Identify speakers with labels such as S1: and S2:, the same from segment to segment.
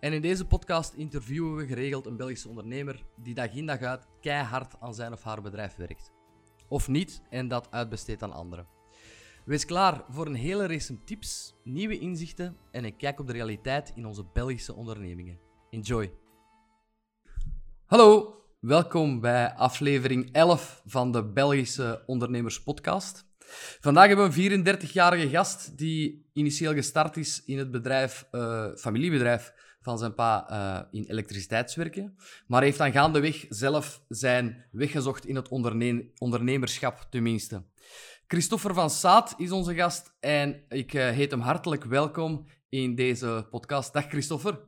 S1: En in deze podcast interviewen we geregeld een Belgische ondernemer die dag in dag uit keihard aan zijn of haar bedrijf werkt. Of niet en dat uitbesteedt aan anderen. Wees klaar voor een hele race tips, nieuwe inzichten en een kijk op de realiteit in onze Belgische ondernemingen. Enjoy! Hallo, welkom bij aflevering 11 van de Belgische Ondernemers Podcast. Vandaag hebben we een 34-jarige gast die initieel gestart is in het bedrijf, uh, familiebedrijf van zijn pa uh, in elektriciteitswerken. Maar heeft dan gaandeweg zelf zijn weg gezocht in het ondernemerschap, tenminste. Christopher van Saat is onze gast en ik uh, heet hem hartelijk welkom in deze podcast. Dag Christopher.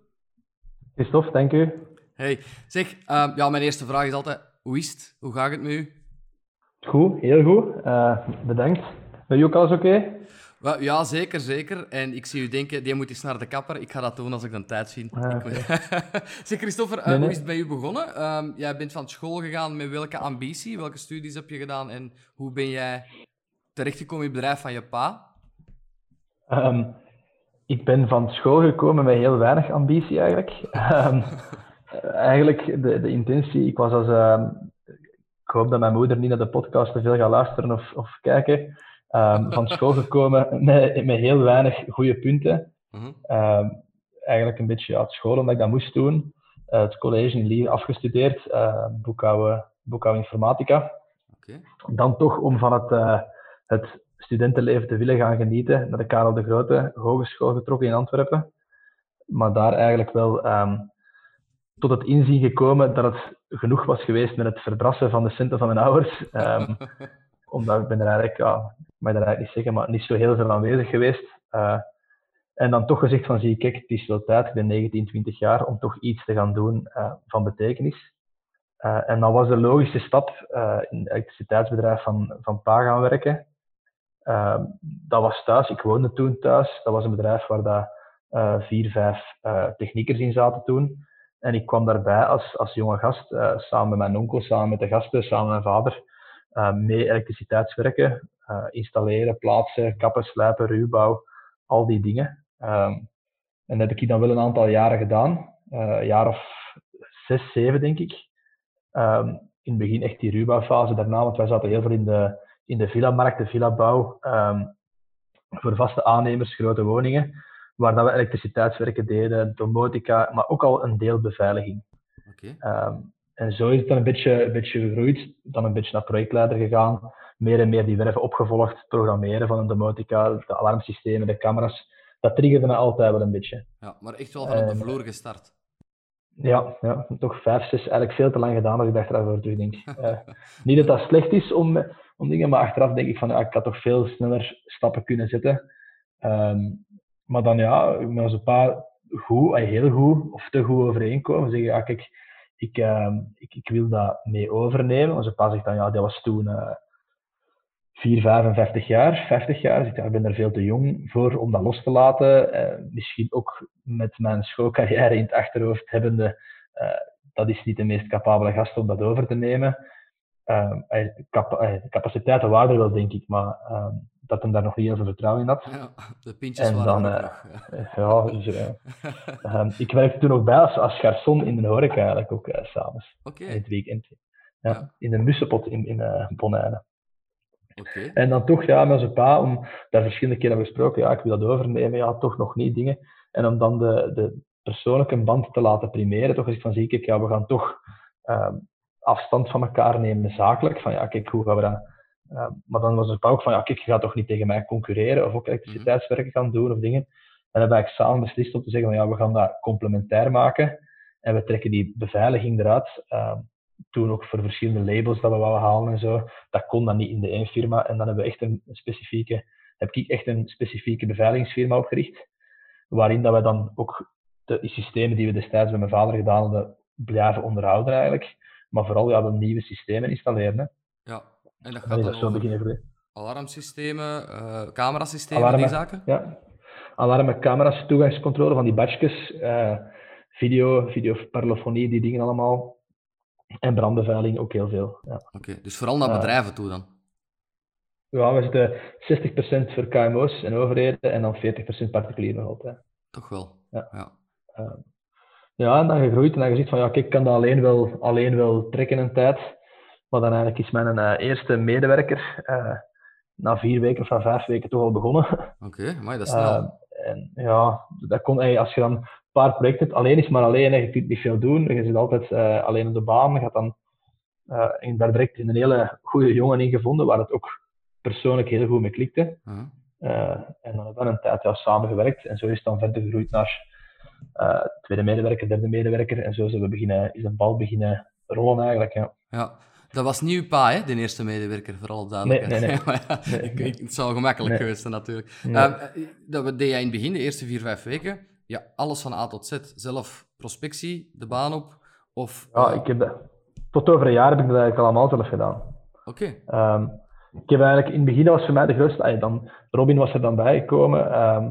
S2: Christophe, dank u.
S1: Hey, zeg, uh, ja, mijn eerste vraag is altijd, hoe is het? Hoe gaat het met u?
S2: Goed, heel goed. bedankt. Ben je ook alles oké?
S1: Ja, zeker, zeker. En ik zie u denken, die moet eens naar de kapper. Ik ga dat doen als ik dan tijd vind. Ah, zeg, Christopher, uh, hoe is het bij u begonnen? Um, jij bent van school gegaan met welke ambitie? Welke studies heb je gedaan? En hoe ben jij terechtgekomen in het bedrijf van je pa?
S2: Um, ik ben van school gekomen met heel weinig ambitie, eigenlijk. um, eigenlijk, de, de intentie... Ik was als... ik hoop dat mijn moeder niet naar de podcast te veel gaat luisteren of, of kijken um, van school gekomen met, met heel weinig goede punten. um, eigenlijk een beetje uit school, omdat ik dat moest doen. Uh, het college in Lille afgestudeerd, uh, boekhouden, boekhouden informatica. Okay. Dan toch om van het, uh, het studentenleven te willen gaan genieten, naar de Karel de Grote Hogeschool getrokken in Antwerpen. Maar daar eigenlijk wel um, tot het inzien gekomen dat het genoeg was geweest met het verbrassen van de centen van mijn ouders. Um, omdat ik ben er eigenlijk, ja, mag dat eigenlijk niet zeggen, maar niet zo heel veel aanwezig geweest. Uh, en dan toch gezegd van, zie kijk, het is wel tijd, ik ben 19, 20 jaar, om toch iets te gaan doen uh, van betekenis. Uh, en dan was de logische stap in het elektriciteitsbedrijf van, van Pa gaan werken. dat was thuis, ik woonde toen thuis. Dat was een bedrijf waar dat, vier, vijf techniekers in zaten toen. En ik kwam daarbij als, als jonge gast, samen met mijn onkel, samen met de gasten, samen met mijn vader, mee elektriciteitswerken. Eh, installeren, plaatsen, kappen, slijpen, ruwbouw, al die dingen. Um, en dat heb ik dan wel een aantal jaren gedaan, uh, een jaar of zes, zeven denk ik. Um, in het begin echt die ruwbouwfase daarna, want wij zaten heel veel in de, in de villa-markt, de villa-bouw, um, voor vaste aannemers, grote woningen, waar dat we elektriciteitswerken deden, domotica, maar ook al een deel beveiliging. Okay. Um, en zo is het dan een beetje, een beetje gegroeid, dan een beetje naar projectleider gegaan, meer en meer die werven opgevolgd, programmeren van een domotica, de alarmsystemen, de camera's. Dat triggerde me altijd wel een beetje.
S1: Ja, maar echt wel van op de vloer gestart.
S2: Ja, ja, toch vijf, zes, eigenlijk veel te lang gedaan als ik daarover terugdenk. uh, niet dat dat slecht is om, om dingen, maar achteraf denk ik van ja, ik had toch veel sneller stappen kunnen zetten. Um, maar dan ja, met onze pa goed, heel goed of te goed overeenkomen. Zeggen ja, kijk, ik, uh, ik, ik wil dat mee overnemen. Onze pa zegt dan ja, dat was toen. Uh, 4, 55 jaar, 50 jaar. Dus ik ben er veel te jong voor om dat los te laten. Uh, misschien ook met mijn schoolcarrière in het achterhoofd hebbende, uh, dat is niet de meest capabele gast om dat over te nemen. Uh, capa capaciteit en waarde wel, denk ik, maar ehm, dat hem daar nog niet heel veel vertrouwen in had. Ja,
S1: de pintjes en waren dan, nog.
S2: Ja, dus, ehm, ik werkte toen ook bij als, als garçon in de horeca eigenlijk ook s'avonds. Okay. In het weekend. Ja, ja. In een mussenpot in, in en dan toch, ja, met zijn pa, om daar verschillende keren gesproken, ja, ik wil dat overnemen, ja, toch nog niet dingen. En om dan de, de persoonlijke band te laten primeren, toch ik van zie ik, ja, we gaan toch uh, afstand van elkaar nemen, zakelijk, van ja, kijk, hoe gaan we dat... Maar dan was het ook van, ja, kijk, je gaat toch niet tegen mij concurreren, of ook elektriciteitswerken gaan doen, of dingen. En dan hebben we samen beslist om te zeggen, van, ja, we gaan dat complementair maken, en we trekken die beveiliging eruit. Uh, toen ook voor verschillende labels dat we wouden halen en zo. Dat kon dan niet in de één firma. En dan hebben we echt een specifieke, heb ik echt een specifieke beveiligingsfirma opgericht. Waarin dat we dan ook de systemen die we destijds bij mijn vader gedaan hadden, blijven onderhouden eigenlijk. Maar vooral ja, de nieuwe systemen installeren.
S1: Ja, en dat gaat
S2: dat
S1: over
S2: groeien.
S1: alarmsystemen, eh camerasystemen,
S2: Alarmen,
S1: die zaken?
S2: Ja. Alarmen, camera's, toegangscontrole van die badges, eh, video, videoparlofonie, die dingen allemaal. En brandbeveiliging ook heel veel. Ja,
S1: Oké, dus vooral naar bedrijven toe dan.
S2: ja we zitten 60% voor KMO's en overheden en dan 40% particulier nog altijd.
S1: Toch wel.
S2: Ja.
S1: ja.
S2: Ja, en dan gegroeid en dan gezegd van ja, kijk, ik kan dat alleen wel, alleen wel trekken een tijd. Maar dan eigenlijk is mijn eh, eerste medewerker eh, na vier weken of na vijf weken toch al begonnen.
S1: Oké, maar dat is snel.
S2: Eh, en ja, dat kon, hey, als je dan een paar projecten hebt, alleen is maar alleen, je kunt niet veel doen. Je zit altijd alleen op de baan. Je gaat dan en daar direct een hele goede jongen in gevonden, waar het ook persoonlijk heel goed mee klikte. En dan hebben we een tijd ja, samengewerkt en zo is het dan verder gegroeid naar tweede medewerker, derde medewerker. En zo zijn we beginnen, is een bal beginnen rollen eigenlijk. Ja.
S1: Ja, dat was niet uw pa, hè, de eerste medewerker, voor alle duidelijkheid.
S2: Nee, nee,
S1: Maar ja,
S2: Nee,
S1: het zou gemakkelijk geweest zijn, natuurlijk. Ehm, eh, dat deed jij in het begin, de eerste vier, vijf weken, ja, alles van A tot Z. Zelf prospectie, de baan op, of...
S2: Ja,
S1: eh,
S2: ik heb dat, tot over een jaar heb ik dat eigenlijk allemaal zelf gedaan.
S1: Oké,
S2: Ehm, ik heb eigenlijk in het begin, was voor mij de grootste. dan, Robin was er dan bijgekomen. ehm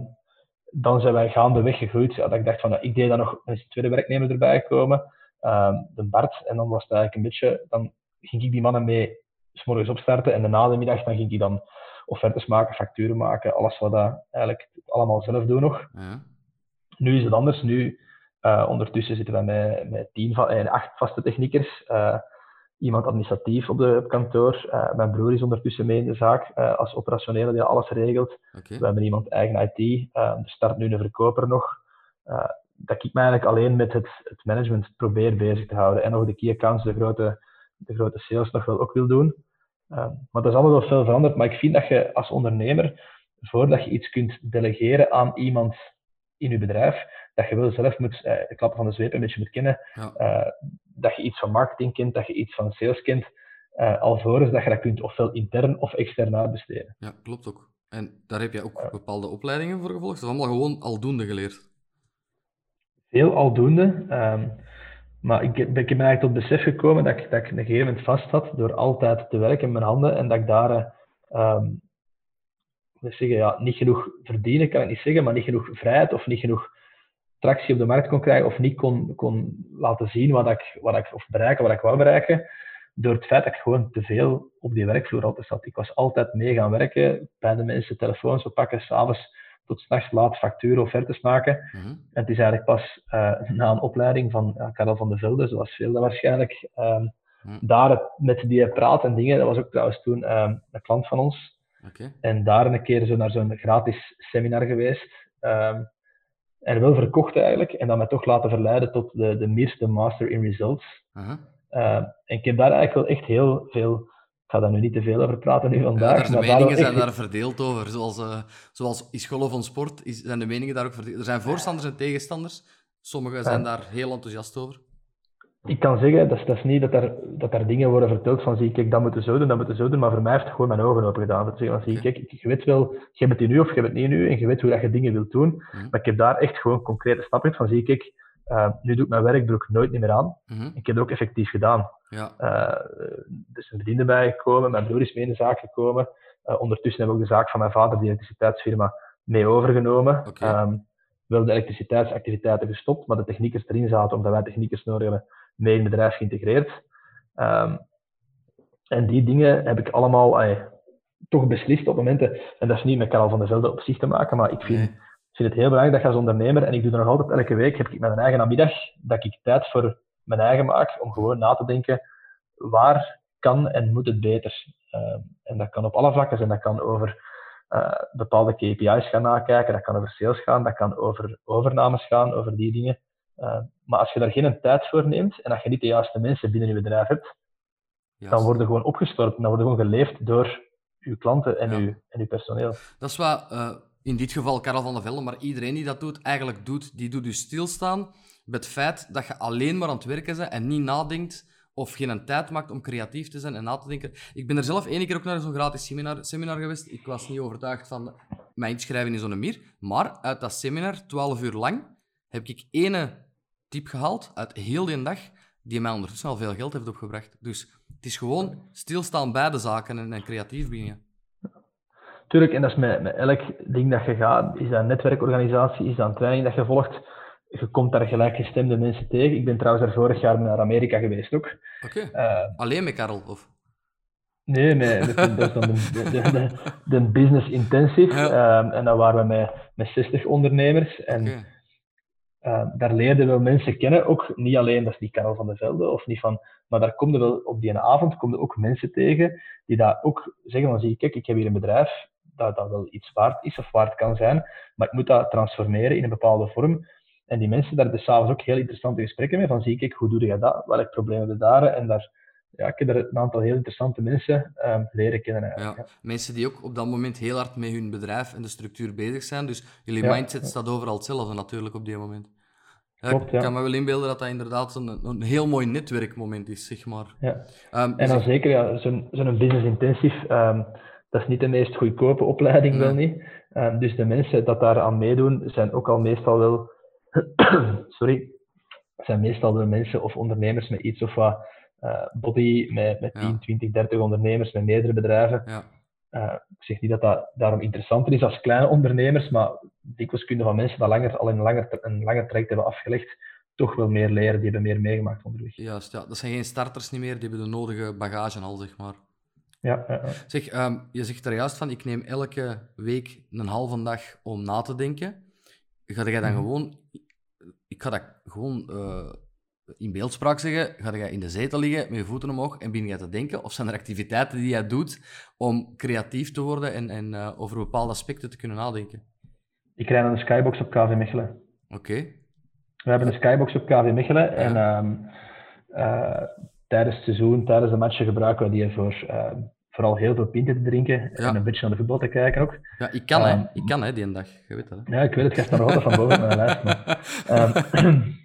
S2: dan zijn wij gaandeweg gegroeid. Ja, dat ik dacht van, nou, ik deed dan nog, de tweede werknemer erbij gekomen, de Bart. En dan was het eigenlijk een beetje, dan ging ik die mannen mee s morgens opstarten. En na de middag dan ging ik dan offertes maken, facturen maken, alles wat dat eigenlijk allemaal zelf doen nog.
S1: ja.
S2: Nu is het anders. Nu, eh, ondertussen zitten wij met, met tien van, eh, acht vaste techniekers. eh, iemand administratief op, de, op kantoor. Mijn broer is ondertussen mee in de zaak als operationele die alles regelt. We hebben iemand eigen IT. er start nu een verkoper nog. Dat ik me eigenlijk alleen met het, het management probeer bezig te houden. En nog de key accounts, de grote, de grote sales nog wel ook wil doen. Eh, maar dat is allemaal wel veel veranderd. Maar ik vind dat je als ondernemer, voordat je iets kunt delegeren aan iemand in je bedrijf, dat je wel zelf moet, eh, de klappen van de zweep een beetje moet kennen.
S1: Ja.
S2: Eh, dat je iets van marketing kent, dat je iets van sales kent. eh alvorens dat je dat kunt ofwel intern of extern uitbesteden.
S1: ja, klopt ook. En daar heb jij ook bepaalde opleidingen voor gevolgd? Dat is allemaal gewoon aldoende geleerd.
S2: Veel aldoende. ehm, maar ik, ik ben eigenlijk tot besef gekomen dat ik, dat ik een gegeven moment vast had door altijd te werken met mijn handen en dat ik daar moet ik zeggen, ja, niet genoeg verdienen, kan ik niet zeggen, maar niet genoeg vrijheid of niet genoeg tractie op de markt kon krijgen of niet kon, kon laten zien wat ik, wat ik, of bereiken wat ik wou bereiken. Door het feit dat ik gewoon te veel op die werkvloer altijd zat. Ik was altijd mee gaan werken, bij de mensen telefoons oppakken, s'avonds tot s'nachts laat facturen, offertes maken.
S1: Mhm.
S2: En het is eigenlijk pas eh, na een opleiding van ja, Karel van der Velde, zoals veel waarschijnlijk, ehm,
S1: Hm.
S2: daar het- met die praat en dingen, dat was ook trouwens toen ehm, een klant van ons, en daar een keer zo naar zo'n gratis seminar geweest. ehm, en wel verkocht eigenlijk, en dan me toch laten verleiden tot de, de MIRS, de Master in Results. En ik heb daar eigenlijk wel echt heel veel, ga daar nu niet te veel over praten nu vandaag,
S1: de
S2: maar
S1: meningen zijn
S2: echt-
S1: daar verdeeld over. Zoals, eh, zoals is golf van sport, is, zijn de meningen daar ook verdeeld. Er zijn voorstanders en tegenstanders. Sommigen zijn daar heel enthousiast over.
S2: ik kan zeggen, dat is, dat is niet dat daar, dat daar dingen worden verteld van, zie kijk, dat moeten we zo doen, dat moeten we zo doen, maar voor mij heeft het gewoon mijn ogen open gedaan. Dat zeggen van, zie kijk, je weet wel, je hebt het nu of je hebt het niet nu, en je weet hoe dat je dingen wilt doen, maar ik heb daar echt gewoon concrete stappen in van, zie kijk, eh, nu doe ik mijn werk doe ik nooit niet meer aan.
S1: Mhm.
S2: Ik heb het ook effectief gedaan.
S1: Ja,
S2: Eh, er is een bediende bijgekomen, mijn broer is mee in de zaak gekomen. Eh, ondertussen hebben we ook de zaak van mijn vader, die elektriciteitsfirma, mee overgenomen.
S1: Oké.
S2: Ehm, wel de elektriciteitsactiviteiten gestopt, maar de techniekers erin zaten, omdat wij techniekers nodig hebben, mee in het bedrijf geïntegreerd. Ehm, en die dingen heb ik allemaal toch beslist op momenten, en dat is niet met Karel van der Velde op zich te maken, maar ik vind,
S1: Nee.
S2: Ik vind het heel belangrijk dat je als ondernemer, en ik doe dat nog altijd elke week, heb ik mijn eigen namiddag, dat ik tijd voor mijn eigen maak, om gewoon na te denken, waar kan en moet het beter? Ehm, en dat kan op alle vlakken zijn. Dat kan over eh, bepaalde KPI's gaan nakijken, dat kan over sales gaan, dat kan over overnames gaan, over die dingen. Eh, maar als je daar geen tijd voor neemt en als je niet de juiste mensen binnen je bedrijf hebt,
S1: juist.
S2: dan worden gewoon opgestorven, dan worden gewoon geleefd door je klanten en,
S1: Ja.
S2: uw, en uw personeel.
S1: Dat is wat in dit geval Karel van der Velde, maar iedereen die dat doet, eigenlijk doet, die doet dus stilstaan bij het feit dat je alleen maar aan het werken bent en niet nadenkt of geen tijd maakt om creatief te zijn en na te denken. Ik ben er zelf één keer ook naar zo'n gratis seminar, seminar geweest. Ik was niet overtuigd van mijn inschrijven in zo'n mier, maar uit dat seminar, 12 uur lang, heb ik ene tip gehaald uit heel die dag, die mij ondertussen al veel geld heeft opgebracht. Dus het is gewoon stilstaan bij de zaken en, en creatief beginnen.
S2: Tuurlijk, en dat is met, met elk ding dat je gaat. Is dat een netwerkorganisatie, is dat een training dat je volgt? Je komt daar gelijkgestemde mensen tegen. Ik ben trouwens er vorig jaar naar Amerika geweest ook.
S1: Oké. Uh, Alleen met Karel? Of?
S2: Nee, met, dat is dan de, de, de, de business intensive. Um, en dan waren we met, met 60 ondernemers. En okay. uh, daar leerden we mensen kennen. Ook niet alleen, dat is niet Karel van de Velde of niet van. Maar daar komen wel op die avond komen ook mensen tegen die daar ook zeggen: van zie, kijk, ik heb hier een bedrijf dat, dat wel iets waard is of waard kan zijn, maar ik moet dat transformeren in een bepaalde vorm. En die mensen, daar hebben s'avonds ook heel interessante gesprekken mee, van zie ik, hoe doe je dat? Welk probleem hebben daar? En daar, ja, ik heb er een aantal heel interessante mensen um, leren kennen.
S1: Ja, ja. Mensen die ook op dat moment heel hard met hun bedrijf en de structuur bezig zijn. Dus jullie mindset staat overal hetzelfde natuurlijk op die moment. Klopt, ik kan me wel inbeelden dat dat inderdaad een, een heel mooi netwerkmoment is, zeg maar.
S2: Ja. Um, en dan dus zeker ja, zo'n zo'n business intensief. Um, dat is niet de meest goedkope opleiding, wel niet. Um, dus de mensen dat daar aan meedoen, zijn ook al meestal wel... sorry. Zijn meestal de mensen of ondernemers met iets of wat uh, body, met, met 10, 20, 30 ondernemers, met meerdere bedrijven. Ja. Uh, ik zeg niet dat dat daarom interessanter is als kleine ondernemers, maar dikwijls kunnen van mensen dat langer, al een langer, een langer traject hebben afgelegd, toch wel meer leren, die hebben meer meegemaakt onderweg.
S1: Juist, ja. Dat zijn geen starters niet meer, die hebben de nodige bagage al, zeg maar.
S2: Ja, ja, ja.
S1: Zeg, um, je zegt er juist van, ik neem elke week een halve dag om na te denken. Ga jij dan mm. gewoon... Ik ga dat gewoon uh, in beeldspraak zeggen. Ga jij in de zetel liggen met je voeten omhoog en begin jij te denken? Of zijn er activiteiten die jij doet om creatief te worden en, en uh, over bepaalde aspecten te kunnen nadenken?
S2: Ik rijd een skybox op KV Mechelen.
S1: Oké. Okay.
S2: We hebben een skybox op KV Mechelen. En um, uh, tijdens het seizoen, tijdens de matchen gebruiken we die voor uh, vooral heel veel pinten te drinken ja. en een beetje naar de voetbal te kijken ook.
S1: Ja, ik kan, um, hè. Ehm, ik kan, hè, die dag. Je weet dat,
S2: hè? Ja, ik weet het. Ik nog altijd van boven mijn lijst. Maar, um,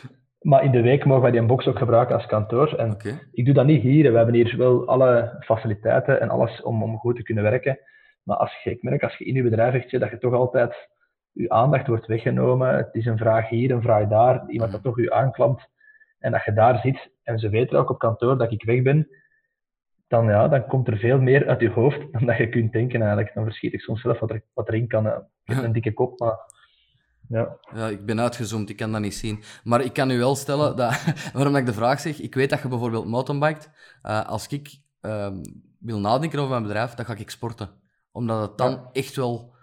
S2: maar in de week mogen wij die box ook gebruiken als kantoor. En okay. ik doe dat niet hier. We hebben hier wel alle faciliteiten en alles om, om goed te kunnen werken. Maar als je, ik merk, als je in je bedrijf hebt, dat je toch altijd je aandacht wordt weggenomen. Het is een vraag hier, een vraag daar. Iemand dat toch je aanklampt. En dat je daar zit en ze weten ook op kantoor dat ik weg ben, dan, ja, dan komt er veel meer uit je hoofd dan dat je kunt denken eigenlijk. Dan verschiet ik soms zelf wat, er, wat erin kan. Ik heb een dikke kop, maar... Ja.
S1: ja, ik ben uitgezoomd, ik kan dat niet zien. Maar ik kan u wel stellen, dat, waarom ik de vraag zeg, ik weet dat je bijvoorbeeld mountainbikt. Uh, als ik uh, wil nadenken over mijn bedrijf, dan ga ik sporten. Omdat het dan ja. echt wel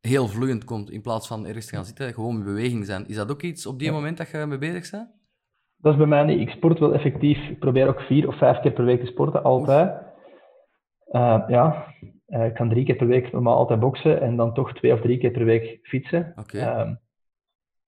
S1: heel vloeiend komt, in plaats van ergens te gaan zitten, gewoon in beweging zijn. Is dat ook iets op die ja. moment dat je mee bezig bent?
S2: Dat is bij mij niet. Ik sport wel effectief. Ik probeer ook vier of vijf keer per week te sporten, altijd. Uh, ja, uh, ik kan drie keer per week normaal altijd boksen en dan toch twee of drie keer per week fietsen.
S1: Okay. Uh,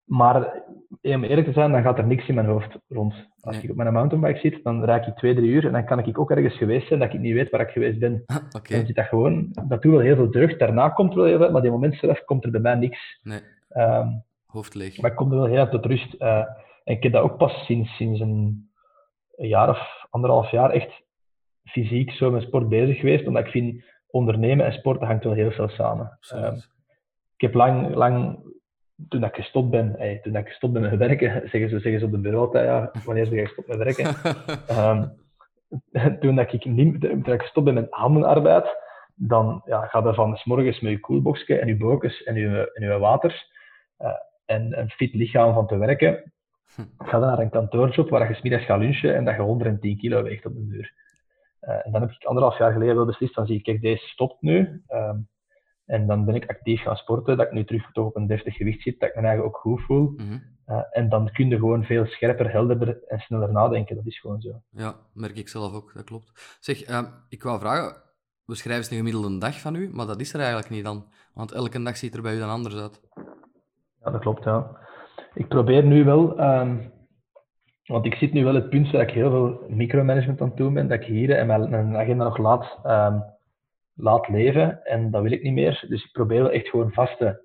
S2: maar om eerlijk te zijn, dan gaat er niks in mijn hoofd rond. Als nee. ik op mijn mountainbike zit, dan raak ik twee, drie uur en dan kan ik ook ergens geweest zijn dat ik niet weet waar ik geweest ben.
S1: okay.
S2: Dan zit dat gewoon, dat doet wel heel veel deugd. Daarna komt er wel heel veel, maar die moment zelf komt er bij mij niks.
S1: Nee.
S2: Um,
S1: Hoofd leeg.
S2: Maar ik kom er wel heel erg tot rust. En ik heb dat ook pas sinds, sinds een, een jaar of anderhalf jaar echt fysiek zo met sport bezig geweest, omdat ik vind ondernemen en sporten hangt wel heel veel samen. Um, ik heb lang, lang toen ik gestopt ben, hey, toen ik gestopt ben met werken, zeggen ze, zeggen ze op de bureau dat ja, wanneer ben je gestopt met werken? um, toen, dat ik niet, toen ik gestopt ben met handenarbeid, dan ja, ga je van s morgens met je koelboxje en je bokens en je, en je water uh, en een fit lichaam van te werken, ga dan naar een kantoorjob waar je smiddags gaat lunchen en dat je 110 kilo weegt op de deur. Uh, en dan heb ik anderhalf jaar geleden wel beslist, dan zie ik, kijk, deze stopt nu. Um, en dan ben ik actief gaan sporten, dat ik nu terug toch op een deftig gewicht zit, dat ik me eigenlijk ook goed voel.
S1: Mm -hmm.
S2: uh, en dan kun je gewoon veel scherper, helderder en sneller nadenken. Dat is gewoon zo.
S1: Ja, merk ik zelf ook, dat klopt. Zeg, uh, ik wou vragen, we schrijven eens een gemiddelde dag van u, maar dat is er eigenlijk niet dan. Want elke dag ziet er bij u dan anders uit.
S2: Ja, dat klopt, ja. Ik probeer nu wel... Um, want ik zit nu wel het punt dat ik heel veel micromanagement aan het doen ben, dat ik hier en mijn, mijn agenda nog laat... Um, laat leven en dat wil ik niet meer. Dus ik probeer wel echt gewoon vaste,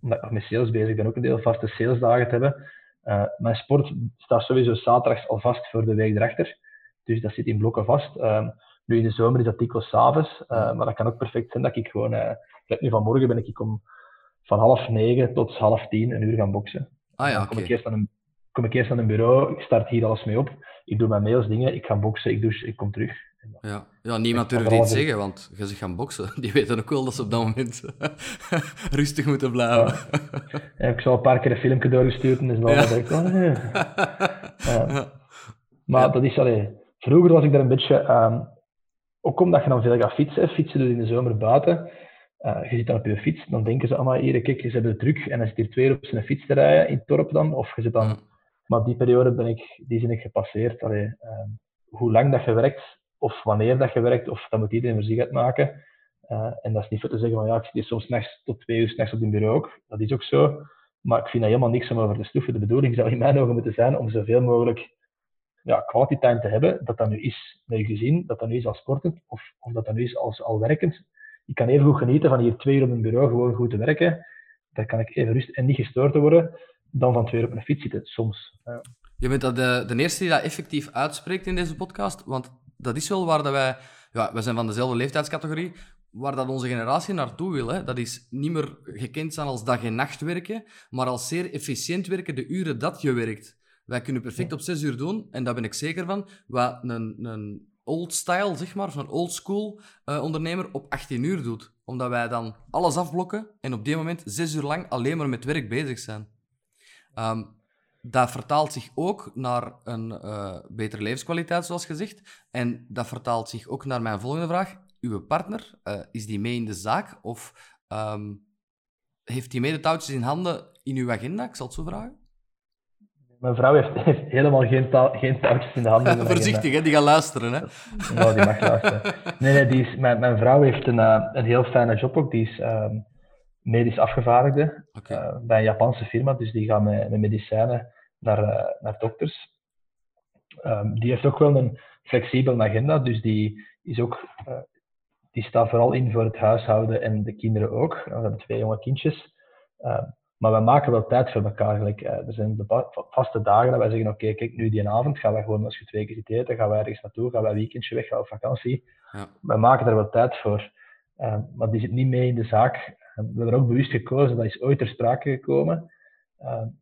S2: omdat ik nog met sales bezig ben, ook een deel vaste salesdagen te hebben. Uh, mijn sport staat sowieso zaterdags al vast voor de week erachter. Dus dat zit in blokken vast. Uh, nu in de zomer is dat dikwijls s'avonds, uh, maar dat kan ook perfect zijn dat ik gewoon, uh, nu vanmorgen ben ik om van half negen tot half tien een uur gaan boksen.
S1: Ah ja,
S2: dan kom
S1: okay.
S2: ik eerst van een kom ik eerst aan een bureau, ik start hier alles mee op, ik doe mijn mails, dingen, ik ga boksen, ik douche, ik kom terug.
S1: Ja, ja niemand durft iets zeggen, want je zegt gaan boksen. Die weten ook wel dat ze op dat moment rustig moeten blijven.
S2: Ja. ik zal een paar keer een filmpje doorgestuurd en is wel ja. ik, oh, ja. Maar dat is, allee, vroeger was ik daar een beetje, um, ook omdat je dan veel gaat fietsen, fietsen dus in de zomer buiten, uh, je zit dan op je fiets, dan denken ze allemaal, hier, kijk, ze hebben het druk en dan zit hier twee op zijn fiets te rijden in het dorp dan, of je zit dan... Maar die periode ben ik, die zijn ik gepasseerd. Allee, uh, hoe lang dat je werkt, of wanneer dat je werkt, of dat moet iedereen voor zich uitmaken. Uh, en dat is niet voor te zeggen van ja, ik zit hier soms nachts tot twee uur s'nachts op een bureau ook. Dat is ook zo. Maar ik vind dat helemaal niks om over te stoeven. De bedoeling zou in mijn ogen moeten zijn om zoveel mogelijk ja, quality time te hebben. Dat dat nu is met je gezin, dat dat nu is als sportend, of, of dat dat nu is als al werkend. Ik kan even goed genieten van hier twee uur op een bureau gewoon goed te werken. Daar kan ik even rustig en niet gestoord te worden dan van twee uur op een fiets zitten, soms. Ja.
S1: Je bent dat de, de eerste die dat effectief uitspreekt in deze podcast, want dat is wel waar dat wij... Ja, we zijn van dezelfde leeftijdscategorie, waar dat onze generatie naartoe wil. Hè. Dat is niet meer gekend staan als dag- en nacht werken, maar als zeer efficiënt werken de uren dat je werkt. Wij kunnen perfect op zes uur doen, en daar ben ik zeker van. Wat een, een old style, zeg maar, een old school uh, ondernemer op 18 uur doet. Omdat wij dan alles afblokken en op die moment zes uur lang alleen maar met werk bezig zijn. Um, dat vertaalt zich ook naar een uh, betere levenskwaliteit, zoals gezegd. En dat vertaalt zich ook naar mijn volgende vraag. Uw partner, uh, is die mee in de zaak? Of um, heeft die mee de touwtjes in handen in uw agenda? Ik zal het zo vragen.
S2: Mijn vrouw heeft, heeft helemaal geen, geen, touwtjes in de handen.
S1: Voorzichtig, hè? die gaat luisteren. Hè?
S2: Nou, die mag luisteren. Nee, nee die is, mijn, mijn vrouw heeft een, uh, een heel fijne job ook. Die is um, medisch afgevaardigde okay. uh, bij een Japanse firma. Dus die gaat met, met medicijnen naar, uh, naar dokters. Um, die heeft ook wel een flexibele agenda. Dus die, is ook, die staat vooral in voor het huishouden en de kinderen ook. We hebben twee jonge kindjes. Maar we maken wel tijd voor elkaar. Gelijk, uh, er zijn vaste dagen dat wij zeggen, oké, okay, kijk, nu die avond gaan we gewoon als je twee keer zit eten, gaan we ergens naartoe, gaan we een weekendje weg, gaan we op vakantie. Ja. We maken daar wel tijd voor. Uh, maar die zit niet mee in de zaak. Uh, we hebben er ook bewust gekozen, dat is ooit ter sprake gekomen.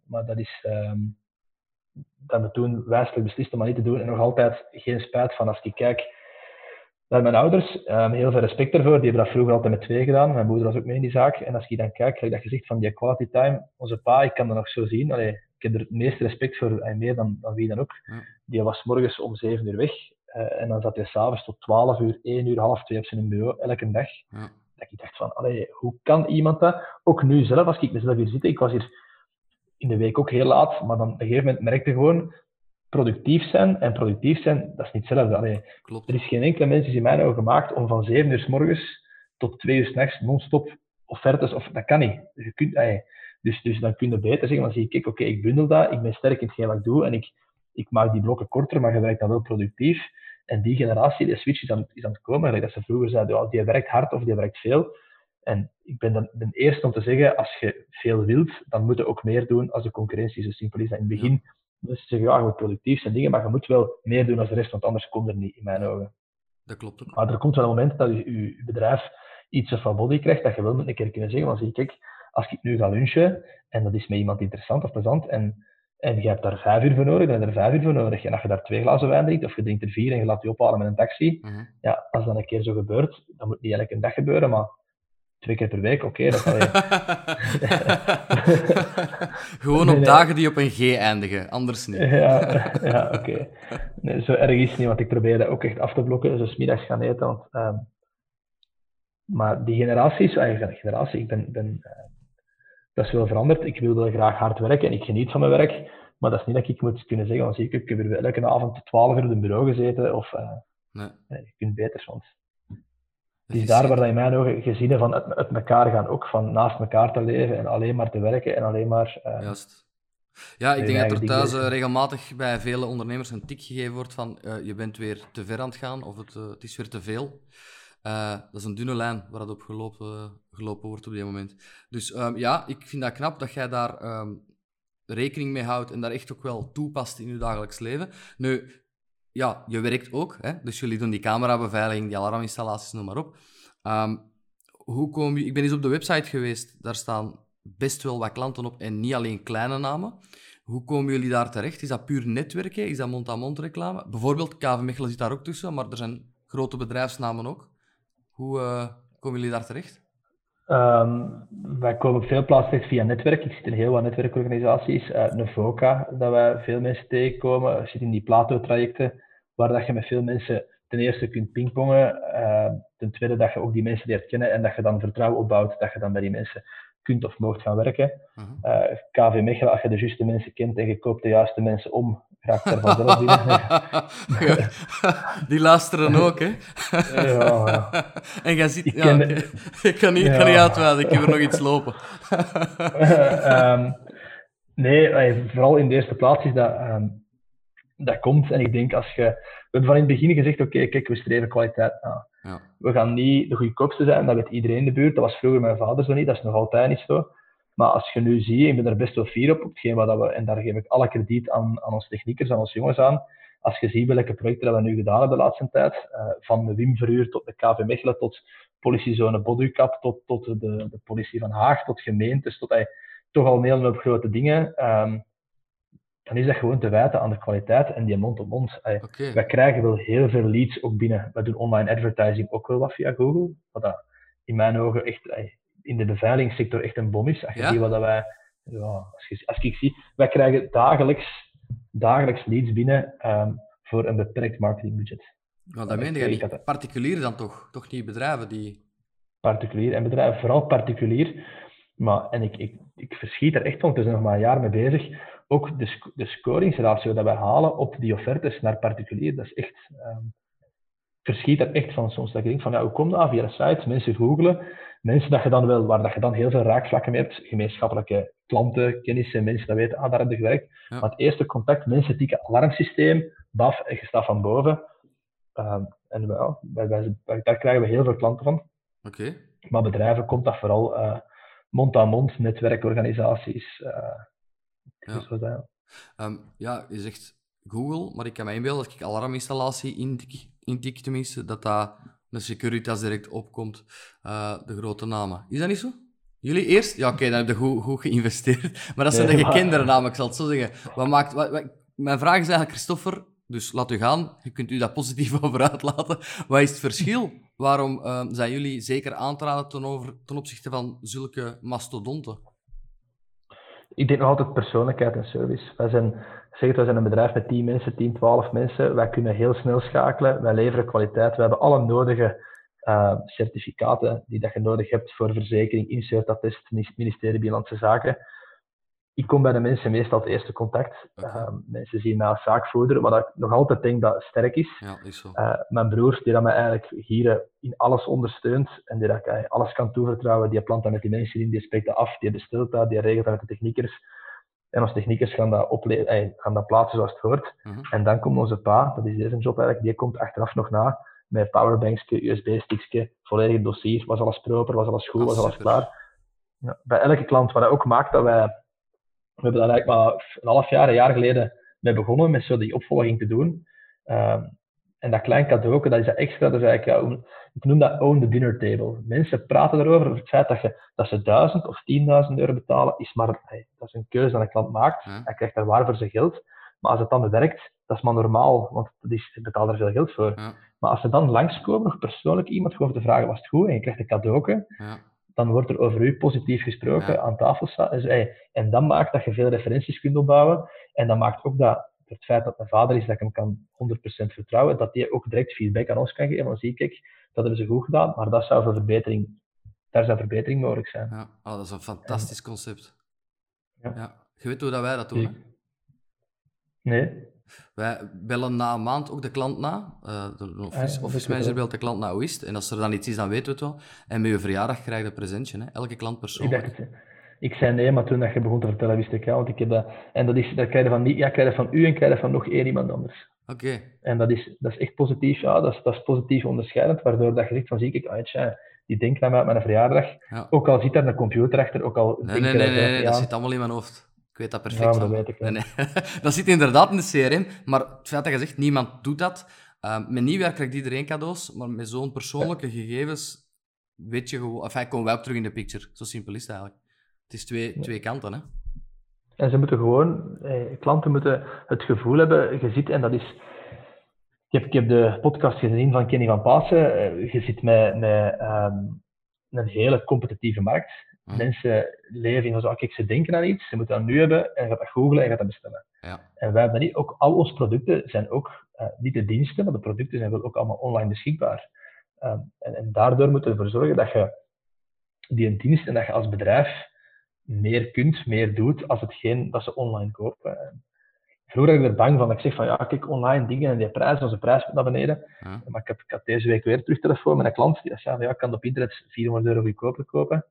S2: maar dat is, um, dat we toen wijselijk beslist om dat niet te doen. En nog altijd geen spijt van als ik kijk naar mijn ouders, um, heel veel respect daarvoor. Die hebben dat vroeger altijd met twee gedaan. Mijn moeder was ook mee in die zaak. En als je dan kijkt, kijk dat zegt van die quality time, onze pa, ik kan dat nog zo zien. Allee, ik heb er het meeste respect voor, en meer dan, dan wie dan ook. Die was morgens om zeven uur weg. Uh, en dan zat hij s'avonds tot twaalf uur, één uur, half twee op zijn bureau, elke dag. Ja. Dat ik dacht van, allee, hoe kan iemand dat? Ook nu zelf, als ik mezelf hier zit, ik was hier in de week ook heel laat, maar dan op een gegeven moment merkte gewoon, productief zijn. En productief zijn, dat is niet hetzelfde. Allee, Klopt. Er is geen enkele mens die in mijn ogen gemaakt om van 7 uur s morgens tot 2 uur s'nachts non-stop offertes, of dat kan niet. Dus, je kunt, allee, dus, dus dan kun je beter zeggen, dan zie ik, oké, ik bundel dat, ik ben sterk in hetgeen wat ik doe en ik, ik maak die blokken korter, maar je werkt dan wel productief. En die generatie, de switch is aan, is aan het komen. Dat ze vroeger zeiden, oh, die werkt hard of die werkt veel. En ik ben dan de eerste om te zeggen, als je veel wilt, dan moet je ook meer doen als de concurrentie. Zo simpel is dat. In het begin dus zeggen, ja, je moet productief zijn dingen, maar je moet wel meer doen als de rest, want anders komt er niet, in mijn ogen.
S1: Dat klopt ook.
S2: Maar er komt wel een moment dat je, je bedrijf iets van body krijgt, dat je wel een keer kunnen zeggen, van zie kijk, als ik nu ga lunchen, en dat is met iemand interessant of plezant, en, en je hebt daar vijf uur voor nodig, dan heb je er vijf uur voor nodig. En als je daar twee glazen wijn drinkt, of je drinkt er vier en je laat die ophalen met een taxi, mhm. ja, als dat een keer zo gebeurt, dan moet niet elke dag gebeuren, maar twee keer per week, oké. Okay,
S1: Gewoon op dagen die op een G eindigen, anders niet.
S2: ja, ja oké. Okay. Nee, zo erg is het niet, want ik probeer dat ook echt af te blokken. Dus middags gaan eten. Want, um, maar die generaties, eigenlijk generatie, ik ben, ben uh, dat is wel veranderd. Ik wil wel graag hard werken en ik geniet van mijn werk. Maar dat is niet dat ik moet kunnen zeggen, want ik, ik heb er elke avond 12 uur op een bureau gezeten. Of, uh, nee. je kunt beter, het is daar waar dat in mijn ogen gezinnen van uit, uit elkaar gaan, ook van naast elkaar te leven en alleen maar te werken en alleen maar... Uh,
S1: Juist. Ja, ik denk dat er thuis uh, regelmatig bij vele ondernemers een tik gegeven wordt van uh, je bent weer te ver aan het gaan of het, het is weer te veel. dat is een dunne lijn waar dat op gelopen, gelopen wordt op dit moment. Dus um, ja, ik vind dat knap dat jij daar um, rekening mee houdt en daar echt ook wel toepast in je dagelijks leven. Nu, ja, je werkt ook. Hè? Dus jullie doen die camerabeveiliging, die alarminstallaties, noem maar op. Um, hoe kom je... Ik ben eens op de website geweest. Daar staan best wel wat klanten op en niet alleen kleine namen. Hoe komen jullie daar terecht? Is dat puur netwerken? Is dat mond-aan-mond reclame? Bijvoorbeeld, KV Mechelen zit daar ook tussen, maar er zijn grote bedrijfsnamen ook. Hoe uh, komen jullie daar terecht?
S2: Um, wij komen op veel plaatsen via netwerk. Ik zit in heel wat netwerkorganisaties. Uh, Nevoca, dat wij veel mensen tegenkomen. Zit in die Plato-trajecten, waar dat je met veel mensen ten eerste kunt pingpongen. Uh, ten tweede dat je ook die mensen leert kennen en dat je dan vertrouwen opbouwt dat je dan bij die mensen kunt of mocht gaan werken. Uh -huh. uh, KV Mechelen, als je de juiste mensen kent en je koopt de juiste mensen om, raakt er vanzelf binnen.
S1: die luisteren ook, hè?
S2: ja, ja.
S1: En jij ziet... Ik, ja, ken... ik kan niet, ja. kan niet uitwijden, ik heb er nog iets lopen.
S2: um, nee, vooral in de eerste plaats is dat... Um, dat komt, en ik denk als je... We hebben van in het begin gezegd, oké, okay, kijk, we streven kwaliteit na.
S1: Ja.
S2: We gaan niet de goedkoopste zijn, dat weet iedereen in de buurt. Dat was vroeger mijn vader zo niet, dat is nog altijd niet zo. Maar als je nu ziet, ik ben er best wel fier op, op hetgeen wat we, en daar geef ik alle krediet aan, aan onze techniekers, aan onze jongens aan. Als je ziet welke projecten dat we nu gedaan hebben de laatste tijd, uh, van de Wim Verhuur tot de KV Mechelen, tot politiezone Bodukap, tot, tot de, de politie van Haag, tot gemeentes, tot uh, toch al een hele hoop grote dingen. Um, dan is dat gewoon te wijten aan de kwaliteit en die mond-op-mond. -mond.
S1: Okay.
S2: Wij krijgen wel heel veel leads ook binnen. We doen online advertising ook wel wat via Google, wat dat in mijn ogen echt in de beveiligingssector echt een bom is. Als je
S1: Ja?
S2: ziet wat dat wij, ja, als, je, als ik zie, wij krijgen dagelijks, dagelijks leads binnen ehm, voor een beperkt marketingbudget.
S1: Nou, dat meen
S2: ik-
S1: je
S2: ik
S1: niet.
S2: dat.
S1: Particulier dan toch? Toch niet bedrijven die...
S2: particulier en bedrijven, vooral particulier. Maar, en ik, ik, ik verschiet er echt van, we zijn nog maar een jaar mee bezig. Ook de, sc- de scoringsratio dat wij halen op die offertes naar particulier, dat is echt... ik verschiet er echt van soms. Dat ik denk van, ja, hoe komt dat? Via de sites, mensen googelen. Mensen dat je dan wel, waar dat je dan heel veel raakvlakken mee hebt, gemeenschappelijke klanten, kennissen, mensen dat weten, ah, daar heb je gewerkt.
S1: Ja.
S2: Maar het eerste contact, mensen tikken alarmsysteem, baf, en je staat van boven. Ehm, en wel, wij, wij, wij- daar krijgen we heel veel klanten van.
S1: Oké.
S2: Maar bedrijven komt dat vooral eh, mond-aan-mond, netwerkorganisaties. eh
S1: Ja.
S2: zijn.
S1: Ehm, ja, je zegt Google, maar ik kan me inbeelden als ik alarminstallatie intik, intik tenminste, dat dat de Securitas direct opkomt, eh, de grote namen. Is dat niet zo? Jullie eerst? Ja, oké, dan heb je goed, goed geïnvesteerd. Maar dat zijn
S2: Nee,
S1: de gekendere namen, ik zal het zo zeggen. Wat maakt, wat, wat- mijn vraag is eigenlijk, Christopher, dus laat u gaan. Je kunt u daar positief over uitlaten. Wat is het verschil? Waarom ehm, zijn jullie zeker aan te raden ten, over, ten opzichte van zulke mastodonten?
S2: Ik denk nog altijd persoonlijkheid en service. Wij zijn, zeg wij zijn een bedrijf met 10 mensen, 10, 12 mensen. Wij kunnen heel snel schakelen. Wij leveren kwaliteit. We hebben alle nodige eh, certificaten die dat je nodig hebt voor verzekering, insert-attest, ministerie Binnenlandse Zaken. Ik kom bij de mensen meestal het eerste contact.
S1: Oké.
S2: Eh, mensen zien mij als zaakvoerder, wat ik nog altijd denk dat sterk is.
S1: Ja, is zo.
S2: Eh, mijn broer, die dat mij eigenlijk hier eh, in alles ondersteunt en die dat ik alles kan toevertrouwen, die plant dat met die mensen in, die spreekt dat af, die bestelt dat, die regelt dat met de techniekers. En onze techniekers gaan dat, ople- eh, gaan dat plaatsen zoals het hoort.
S1: Mhm.
S2: En dan komt onze pa, dat is deze job eigenlijk, die komt achteraf nog na met powerbankske, USB-stickske, volledig dossier, was alles proper, was alles goed, was alles klaar. Ja, bij elke klant, wat dat ook maakt dat wij, we hebben daar eigenlijk maar een half jaar, een jaar geleden mee begonnen met zo die opvolging te doen. Ehm, en dat klein cadeau, dat is dat extra, dat is eigenlijk, ja, ik noem dat own the dinner table. Mensen praten erover, over het feit dat, je, dat ze 1000 of 10.000 euro betalen, is maar, hey, dat is een keuze dat een klant maakt.
S1: Ja.
S2: Hij krijgt daar waar voor zijn geld. Maar als het dan werkt, dat is maar normaal, want dat is, je betaalt er veel geld voor.
S1: Ja,
S2: Maar als ze dan langskomen, nog persoonlijk iemand gewoon te vragen, was het goed? En je krijgt een cadeau,
S1: ja,
S2: dan wordt er over u positief gesproken
S1: Ja.
S2: aan tafel staan. Dus, hey, en dat maakt dat je veel referenties kunt opbouwen. En dat maakt ook dat het feit dat mijn vader is, dat ik hem kan 100% vertrouwen, dat hij ook direct feedback aan ons kan geven. Dan zie ik, kijk, dat hebben ze goed gedaan, maar dat zou voor verbetering, daar zou verbetering mogelijk zijn.
S1: ja. Oh, dat is een fantastisch concept.
S2: Ja.
S1: Ja. Je weet hoe dat wij dat doen, hè?
S2: Nee?
S1: Wij bellen na een maand ook de klant na. Eh, de office,
S2: Ah,
S1: office manager belt de klant na, hoe is het? En als er dan iets is, dan weten we het wel. En met je verjaardag krijg je een presentje, hè? Elke klant
S2: Ik,
S1: persoonlijk.
S2: dacht, het, ik zei nee, maar toen dat je begon te vertellen, wist ik ja, want ik heb dat... En dat, is, dat krijg je van, ja, krijg je van u en krijg je van nog één iemand anders.
S1: Oké,
S2: En dat is, dat is echt positief, ja, dat is, dat is positief onderscheidend, waardoor dat je zegt van, zie ik, ah, tja, die denkt aan mij op mijn verjaardag,
S1: ja.
S2: ook al zit daar een computer achter, ook al
S1: Nee,
S2: denk
S1: nee, nee,
S2: dat,
S1: nee, nee,
S2: ja,
S1: dat zit allemaal in mijn hoofd. Weet dat perfect.
S2: Ja, dat weet ik wel.
S1: Nee, nee. dat zit inderdaad in de CRM, maar het feit dat je zegt, niemand doet dat. Uh, met nieuwjaar krijgt iedereen cadeaus, maar met zo'n persoonlijke gegevens weet je gewoon... Enfin, komen wij ook terug in de picture. Zo simpel is het eigenlijk. Het is twee, twee kanten, hè.
S2: En ze moeten gewoon, eh, klanten moeten het gevoel hebben, je ziet, en dat is, ik heb, ik heb de podcast gezien van Kenny van Pasen, eh, je zit met, met ehm, een hele competitieve markt.
S1: Mhm.
S2: Mensen leven in zo, kijk, ze denken aan iets, ze moeten dat nu hebben, en je gaat dat googlen en je gaat dat bestellen.
S1: Ja.
S2: En wij hebben dat niet, ook al onze producten zijn ook, eh, niet de diensten, maar de producten zijn wel ook allemaal online beschikbaar. Ehm, en, en daardoor moeten we ervoor zorgen dat je die een dienst en dat je als bedrijf meer kunt, meer doet, als hetgeen dat ze online kopen. En Vroeger was ik er bang van, ik zeg van ja, kijk, online dingen en die prijs, onze prijs moet naar beneden.
S1: Ja.
S2: Maar ik, heb, ik had deze week weer terug telefoon met een klant die zei van ja, ik kan op internet 400 euro goedkoper kopen.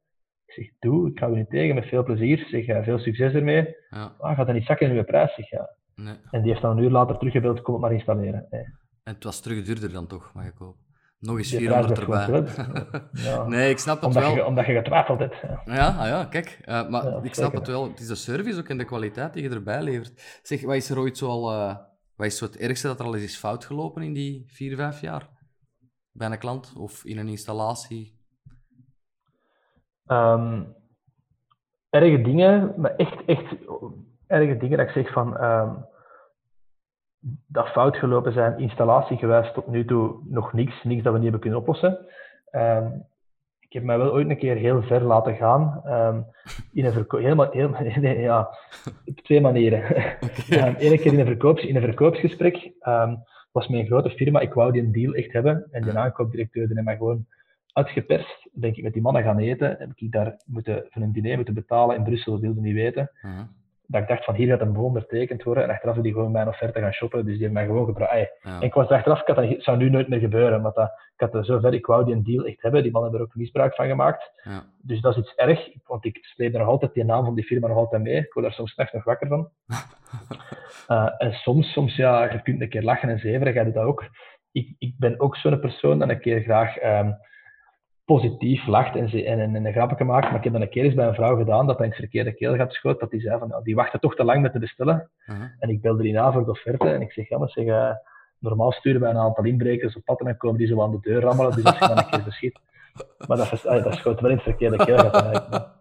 S2: Ik zeg, doe, ik ga u niet tegen, met veel plezier. Ik zeg, veel succes ermee.
S1: Ja.
S2: Ah, gaat dat niet zakken in uw prijs? Zeg, ja.
S1: Nee.
S2: En die heeft dan een uur later teruggebeld, kom het maar installeren. Nee.
S1: En het was terug duurder dan toch, mag ik kopen. Nog eens
S2: Die
S1: 400
S2: prijs werd
S1: erbij.
S2: Ja.
S1: nee, ik snap het
S2: Omdat,
S1: wel.
S2: je, omdat je getwijfeld hebt. Ja.
S1: Ja, ah ja, kijk. eh, maar
S2: Ja,
S1: ik snap
S2: zeker.
S1: het wel. Het is de service ook en de kwaliteit die je erbij levert. Zeg, wat is er ooit zo al... eh, wat is zo het ergste dat er al eens is fout gelopen in die vier, vijf jaar? Bij een klant of in een installatie?
S2: Ehm, erge dingen, maar echt, echt erge dingen dat ik zeg van ehm, dat fout gelopen zijn, installatiegewijs tot nu toe nog niks, niks dat we niet hebben kunnen oplossen. Ehm, ik heb mij wel ooit een keer heel ver laten gaan. in een helemaal, helemaal, nee, ja, op twee manieren. Ehm, Eén keer in een, verkoops, in een verkoopsgesprek was mijn grote firma, ik wou die een deal echt hebben. En die aankoopdirecteur die mij gewoon uitgeperst. Ben ik met die mannen gaan eten. Heb ik daar moeten, voor een diner moeten betalen in Brussel, wilde niet weten.
S1: Uh-huh.
S2: Dat ik dacht van hier gaat een boom ondertekend worden. En achteraf is die gewoon mijn offerte gaan shoppen. Dus die heeft mij gewoon gebruikt. En ik was er achteraf, ik dat, zou nu nooit meer gebeuren. Maar dat, ik had er zo ver, ik wou die een deal echt hebben. Die mannen hebben er ook misbruik van gemaakt. Dus dat is iets erg, want ik sleep er nog altijd die naam van die firma nog altijd mee. Ik word daar soms echt nog wakker van. Eh, en soms, soms, ja, je kunt een keer lachen en zeveren, jij doet dat ook. Ik, ik ben ook zo'n persoon dat een keer graag ehm, positief lacht en, ze- en, en, en een grapje maakt. Maar ik heb dat een keer eens bij een vrouw gedaan, dat hij in het verkeerde keelgat schoot, dat die zei van, ja, die wachtte toch te lang met te bestellen. En ik belde die na voor de offerte en ik zeg, ja, maar zeg, eh, normaal sturen wij een aantal inbrekers op pad en dan komen die zo aan de deur rammelen, dus als je dan een keer verschiet. Maar dat, ah, dat schoot wel in het verkeerde. Maar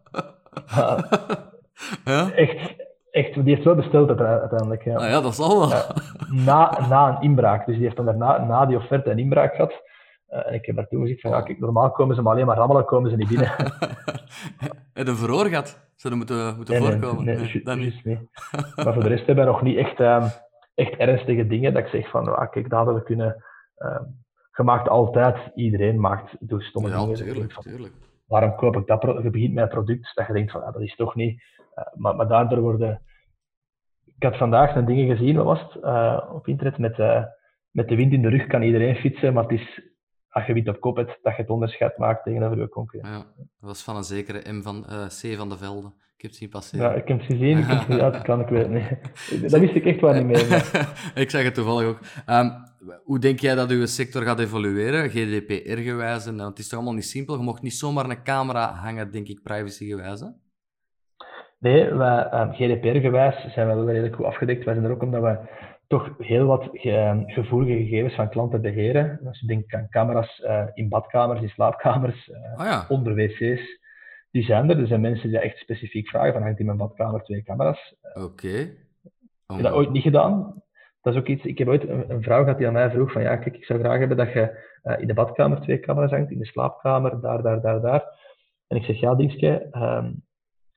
S1: ja?
S2: echt, echt, die heeft wel besteld uite- uiteindelijk. Ja.
S1: Ah ja, dat zal wel.
S2: Na, na een inbraak. Dus die heeft dan daarna, na die offerte een inbraak gehad. Eh, en ik heb daar toen gezegd van, ja, kijk, normaal komen ze maar alleen maar rammelen, komen ze niet binnen.
S1: en een verhoor gehad. Zou er moeten, moeten
S2: Nee, nee,
S1: voorkomen?
S2: nee,
S1: Nee, niet.
S2: niet. Maar voor de rest hebben we nog niet echt, ehm, echt ernstige dingen dat ik zeg van, ah, kijk, dat hadden we kunnen... ehm je maakt altijd, iedereen maakt, doet stomme
S1: Ja,
S2: dingen.
S1: Tuurlijk,
S2: van,
S1: tuurlijk.
S2: waarom koop ik dat? pro- Je begint met een product dat je denkt van, ah, dat is toch niet... eh, maar, maar daardoor worden... Ik had vandaag een dingen gezien, wat was het, eh, op internet, met, met de wind in de rug kan iedereen fietsen, maar het is als je wind op kop hebt, dat je het onderscheid maakt tegenover je concurrent.
S1: Ja, dat was van een zekere M van eh, C van de Velde. Ik heb het zien passeren.
S2: Ja, ik heb het gezien, ik heb het kan ik weet niet. Dat wist ik echt wel niet meer. maar-
S1: ik zeg het toevallig ook. Ehm, hoe denk jij dat uw sector gaat evolueren, GDPR-gewijs? Want het is toch allemaal niet simpel? Je mocht niet zomaar een camera hangen, denk ik, privacy-gewijs.
S2: Nee, wij, ehm, GDPR-gewijs zijn we wel redelijk goed afgedekt. Wij zijn er ook omdat we toch heel wat ge- ehm, gevoelige gegevens van klanten beheren. Als je denkt aan camera's eh, in badkamers, in slaapkamers, eh,
S1: Oh ja.
S2: onder wc's, die zijn er. Er zijn mensen die echt specifiek vragen van hangt in mijn badkamer twee camera's.
S1: Oké.
S2: Heb dat ooit niet gedaan. Dat is ook iets, ik heb ooit een, een vrouw gehad die aan mij vroeg van ja, kijk, ik zou graag hebben dat je eh, in de badkamer twee camera's hangt, in de slaapkamer, daar, daar, daar, daar. En ik zeg, ja, Dingske, ehm,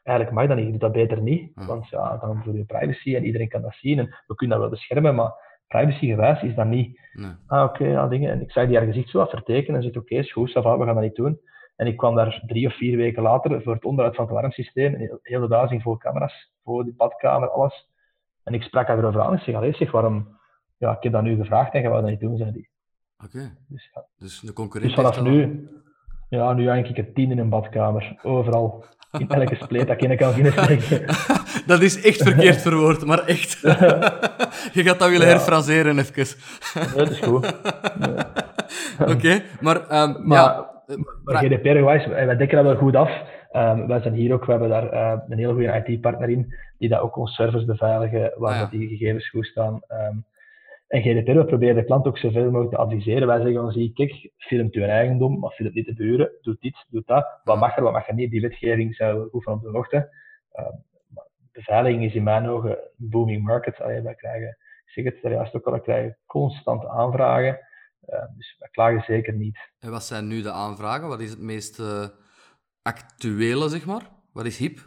S2: eigenlijk mag dat niet, je doet dat beter niet,
S1: Ah.
S2: want ja, dan voor je privacy en iedereen kan dat zien en we kunnen dat wel beschermen, maar privacygewijs is dat niet.
S1: Nee.
S2: Ah, oké, ja, dingen. En ik zag die haar gezicht zo wat vertekenen en zei, oké, is goed, we gaan dat niet doen. En ik kwam daar drie of vier weken later voor het onderhoud van het alarmsysteem, en heel- de ging vol camera's, voor de badkamer, alles. En ik sprak haar erover aan. Ik zeg, allee, zeg, waarom... Ja, ik heb dat nu gevraagd en je wou dat niet doen, zei die.
S1: Oké.
S2: Dus, ja.
S1: Dus de concurrent
S2: dus vanaf nu... Ja, nu hang ik er tien in een badkamer. Overal. In elke spleet dat ik in kan vinden
S1: dat is echt verkeerd verwoord, maar echt. Je gaat dat willen
S2: Ja.
S1: herfraseren even.
S2: Dat is goed.
S1: Oké, maar... ehm,
S2: Maar,
S1: ja, eh,
S2: maar GDPR-gewijs, wij wij dekken dat wel goed af. Ehm, wij zijn hier ook, we hebben daar eh, een hele goede IT-partner in, die dat ook ons servers beveiligen, waar
S1: Ah, ja.
S2: die gegevens goed staan. Ehm, en GDPR, we proberen de klant ook zoveel mogelijk te adviseren. Wij zeggen ons hier, kijk, filmt uw eigendom, maar film niet de buren, doe dit, doe dat. Wat mag er, wat mag er niet, die wetgeving zijn we goed van op de hoogte. Ehm, beveiliging is in mijn ogen een booming market. Allee, wij krijgen, ik zeg het juist ook al, we krijgen constant aanvragen. Uh, dus wij klagen zeker niet.
S1: En wat zijn nu de aanvragen? Wat is het meest uh, actuele, zeg maar? Wat is hip?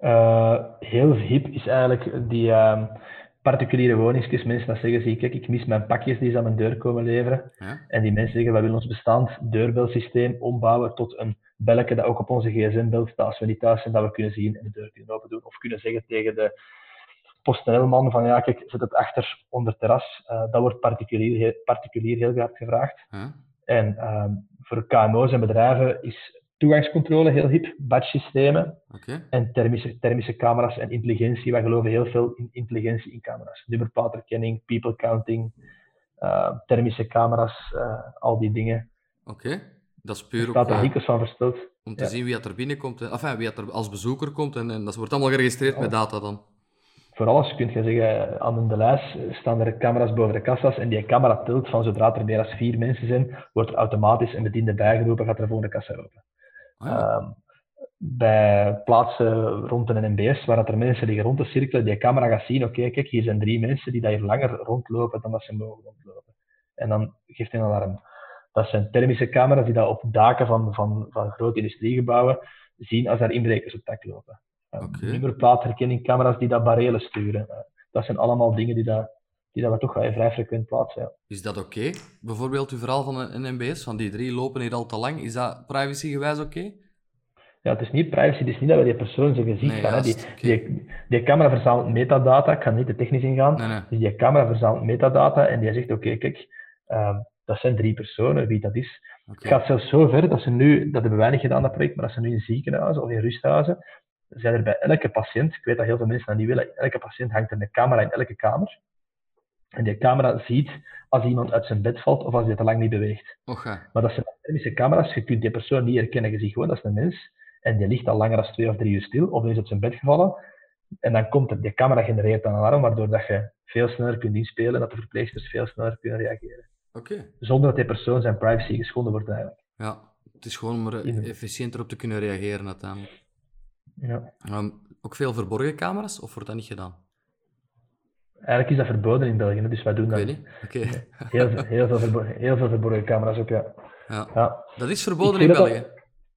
S2: Uh, heel hip is eigenlijk die uh, particuliere woningsjes. Mensen dat zeggen, zie kijk, ik mis mijn pakjes die ze aan mijn deur komen leveren. Ja? En die mensen zeggen, wij willen ons bestaand deurbelsysteem ombouwen tot een belletje dat ook op onze gsm belt, dat als we niet thuis zijn, dat we kunnen zien en de deur kunnen open doen. Of kunnen zeggen tegen de PostNL-man van, ja, kijk, zet het achter onder terras. Uh, dat wordt particulier, heel, particulier heel hard gevraagd. Ja? En uh, voor KMO's en bedrijven is toegangscontrole heel hip, badge-systemen okay. en thermische, thermische camera's en intelligentie. Wij geloven heel veel in intelligentie in camera's. Nummerplaatherkenning, people counting, uh, thermische camera's, uh, al die dingen.
S1: Oké, dat is puur
S2: er staat er van versteld.
S1: Om te ja. zien wie er binnenkomt, en, enfin, wie er als bezoeker komt en, en dat wordt allemaal geregistreerd ja. met data dan.
S2: Voor alles kun je zeggen, aan de lijst staan er camera's boven de kassa's en die camera tilt van zodra er meer dan vier mensen zijn, wordt er automatisch een bediende bijgeroepen, gaat er de kassa open. Ah, um, bij plaatsen rond een NBS, waar dat er mensen liggen rond te cirkelen, die camera gaat zien, oké, okay, kijk, hier zijn drie mensen die daar hier langer rondlopen dan dat ze mogen rondlopen. En dan geeft hij een alarm. Dat zijn thermische camera's die dat op daken van, van, van grote industriegebouwen zien als daar inbrekers op dak lopen. Um, okay. Nummerplaatherkenningcamera's die dat barelen sturen. Uh, dat zijn allemaal dingen die dat, die dat we toch vrij frequent plaatsen. Ja.
S1: Is dat oké? Okay? Bijvoorbeeld uw verhaal van een NBS, van die drie lopen hier al te lang. Is dat privacygewijs oké? Okay?
S2: Ja, het is niet privacy, het is niet dat we die persoon zijn gezicht nee, gaan. Die, okay. die, die, camera verzamelt metadata, ik ga niet te technisch ingaan. Nee, nee. Dus die camera verzamelt metadata en die zegt, oké, kijk, um, dat zijn drie personen, wie dat is. Het gaat zelfs zo ver dat ze nu, dat hebben wij niet gedaan, dat project, maar dat ze nu in ziekenhuizen of in rusthuizen, zijn er bij elke patiënt, ik weet dat heel veel mensen dat niet willen, elke patiënt hangt er een camera in elke kamer. En die camera ziet als iemand uit zijn bed valt of als hij te lang niet beweegt.
S1: Okay.
S2: Maar dat zijn thermische camera's, je kunt die persoon niet herkennen. Je ziet gewoon dat is een mens en die ligt al langer dan twee of drie uur stil of is op zijn bed gevallen. En dan komt er, die camera genereert een alarm, waardoor dat je veel sneller kunt inspelen en dat de verpleegsters veel sneller kunnen reageren.
S1: Okay.
S2: Zonder dat die persoon zijn privacy geschonden wordt eigenlijk.
S1: Ja, het is gewoon om er efficiënter op te kunnen reageren uiteindelijk.
S2: Ja.
S1: Um, ook veel verborgen camera's, of wordt dat niet gedaan?
S2: Eigenlijk is dat verboden in België, dus wij doen dat.
S1: Okay.
S2: Heel, heel, veel verborgen, heel veel verborgen camera's ook, ja.
S1: Ja. ja. Dat is verboden in België? Dat,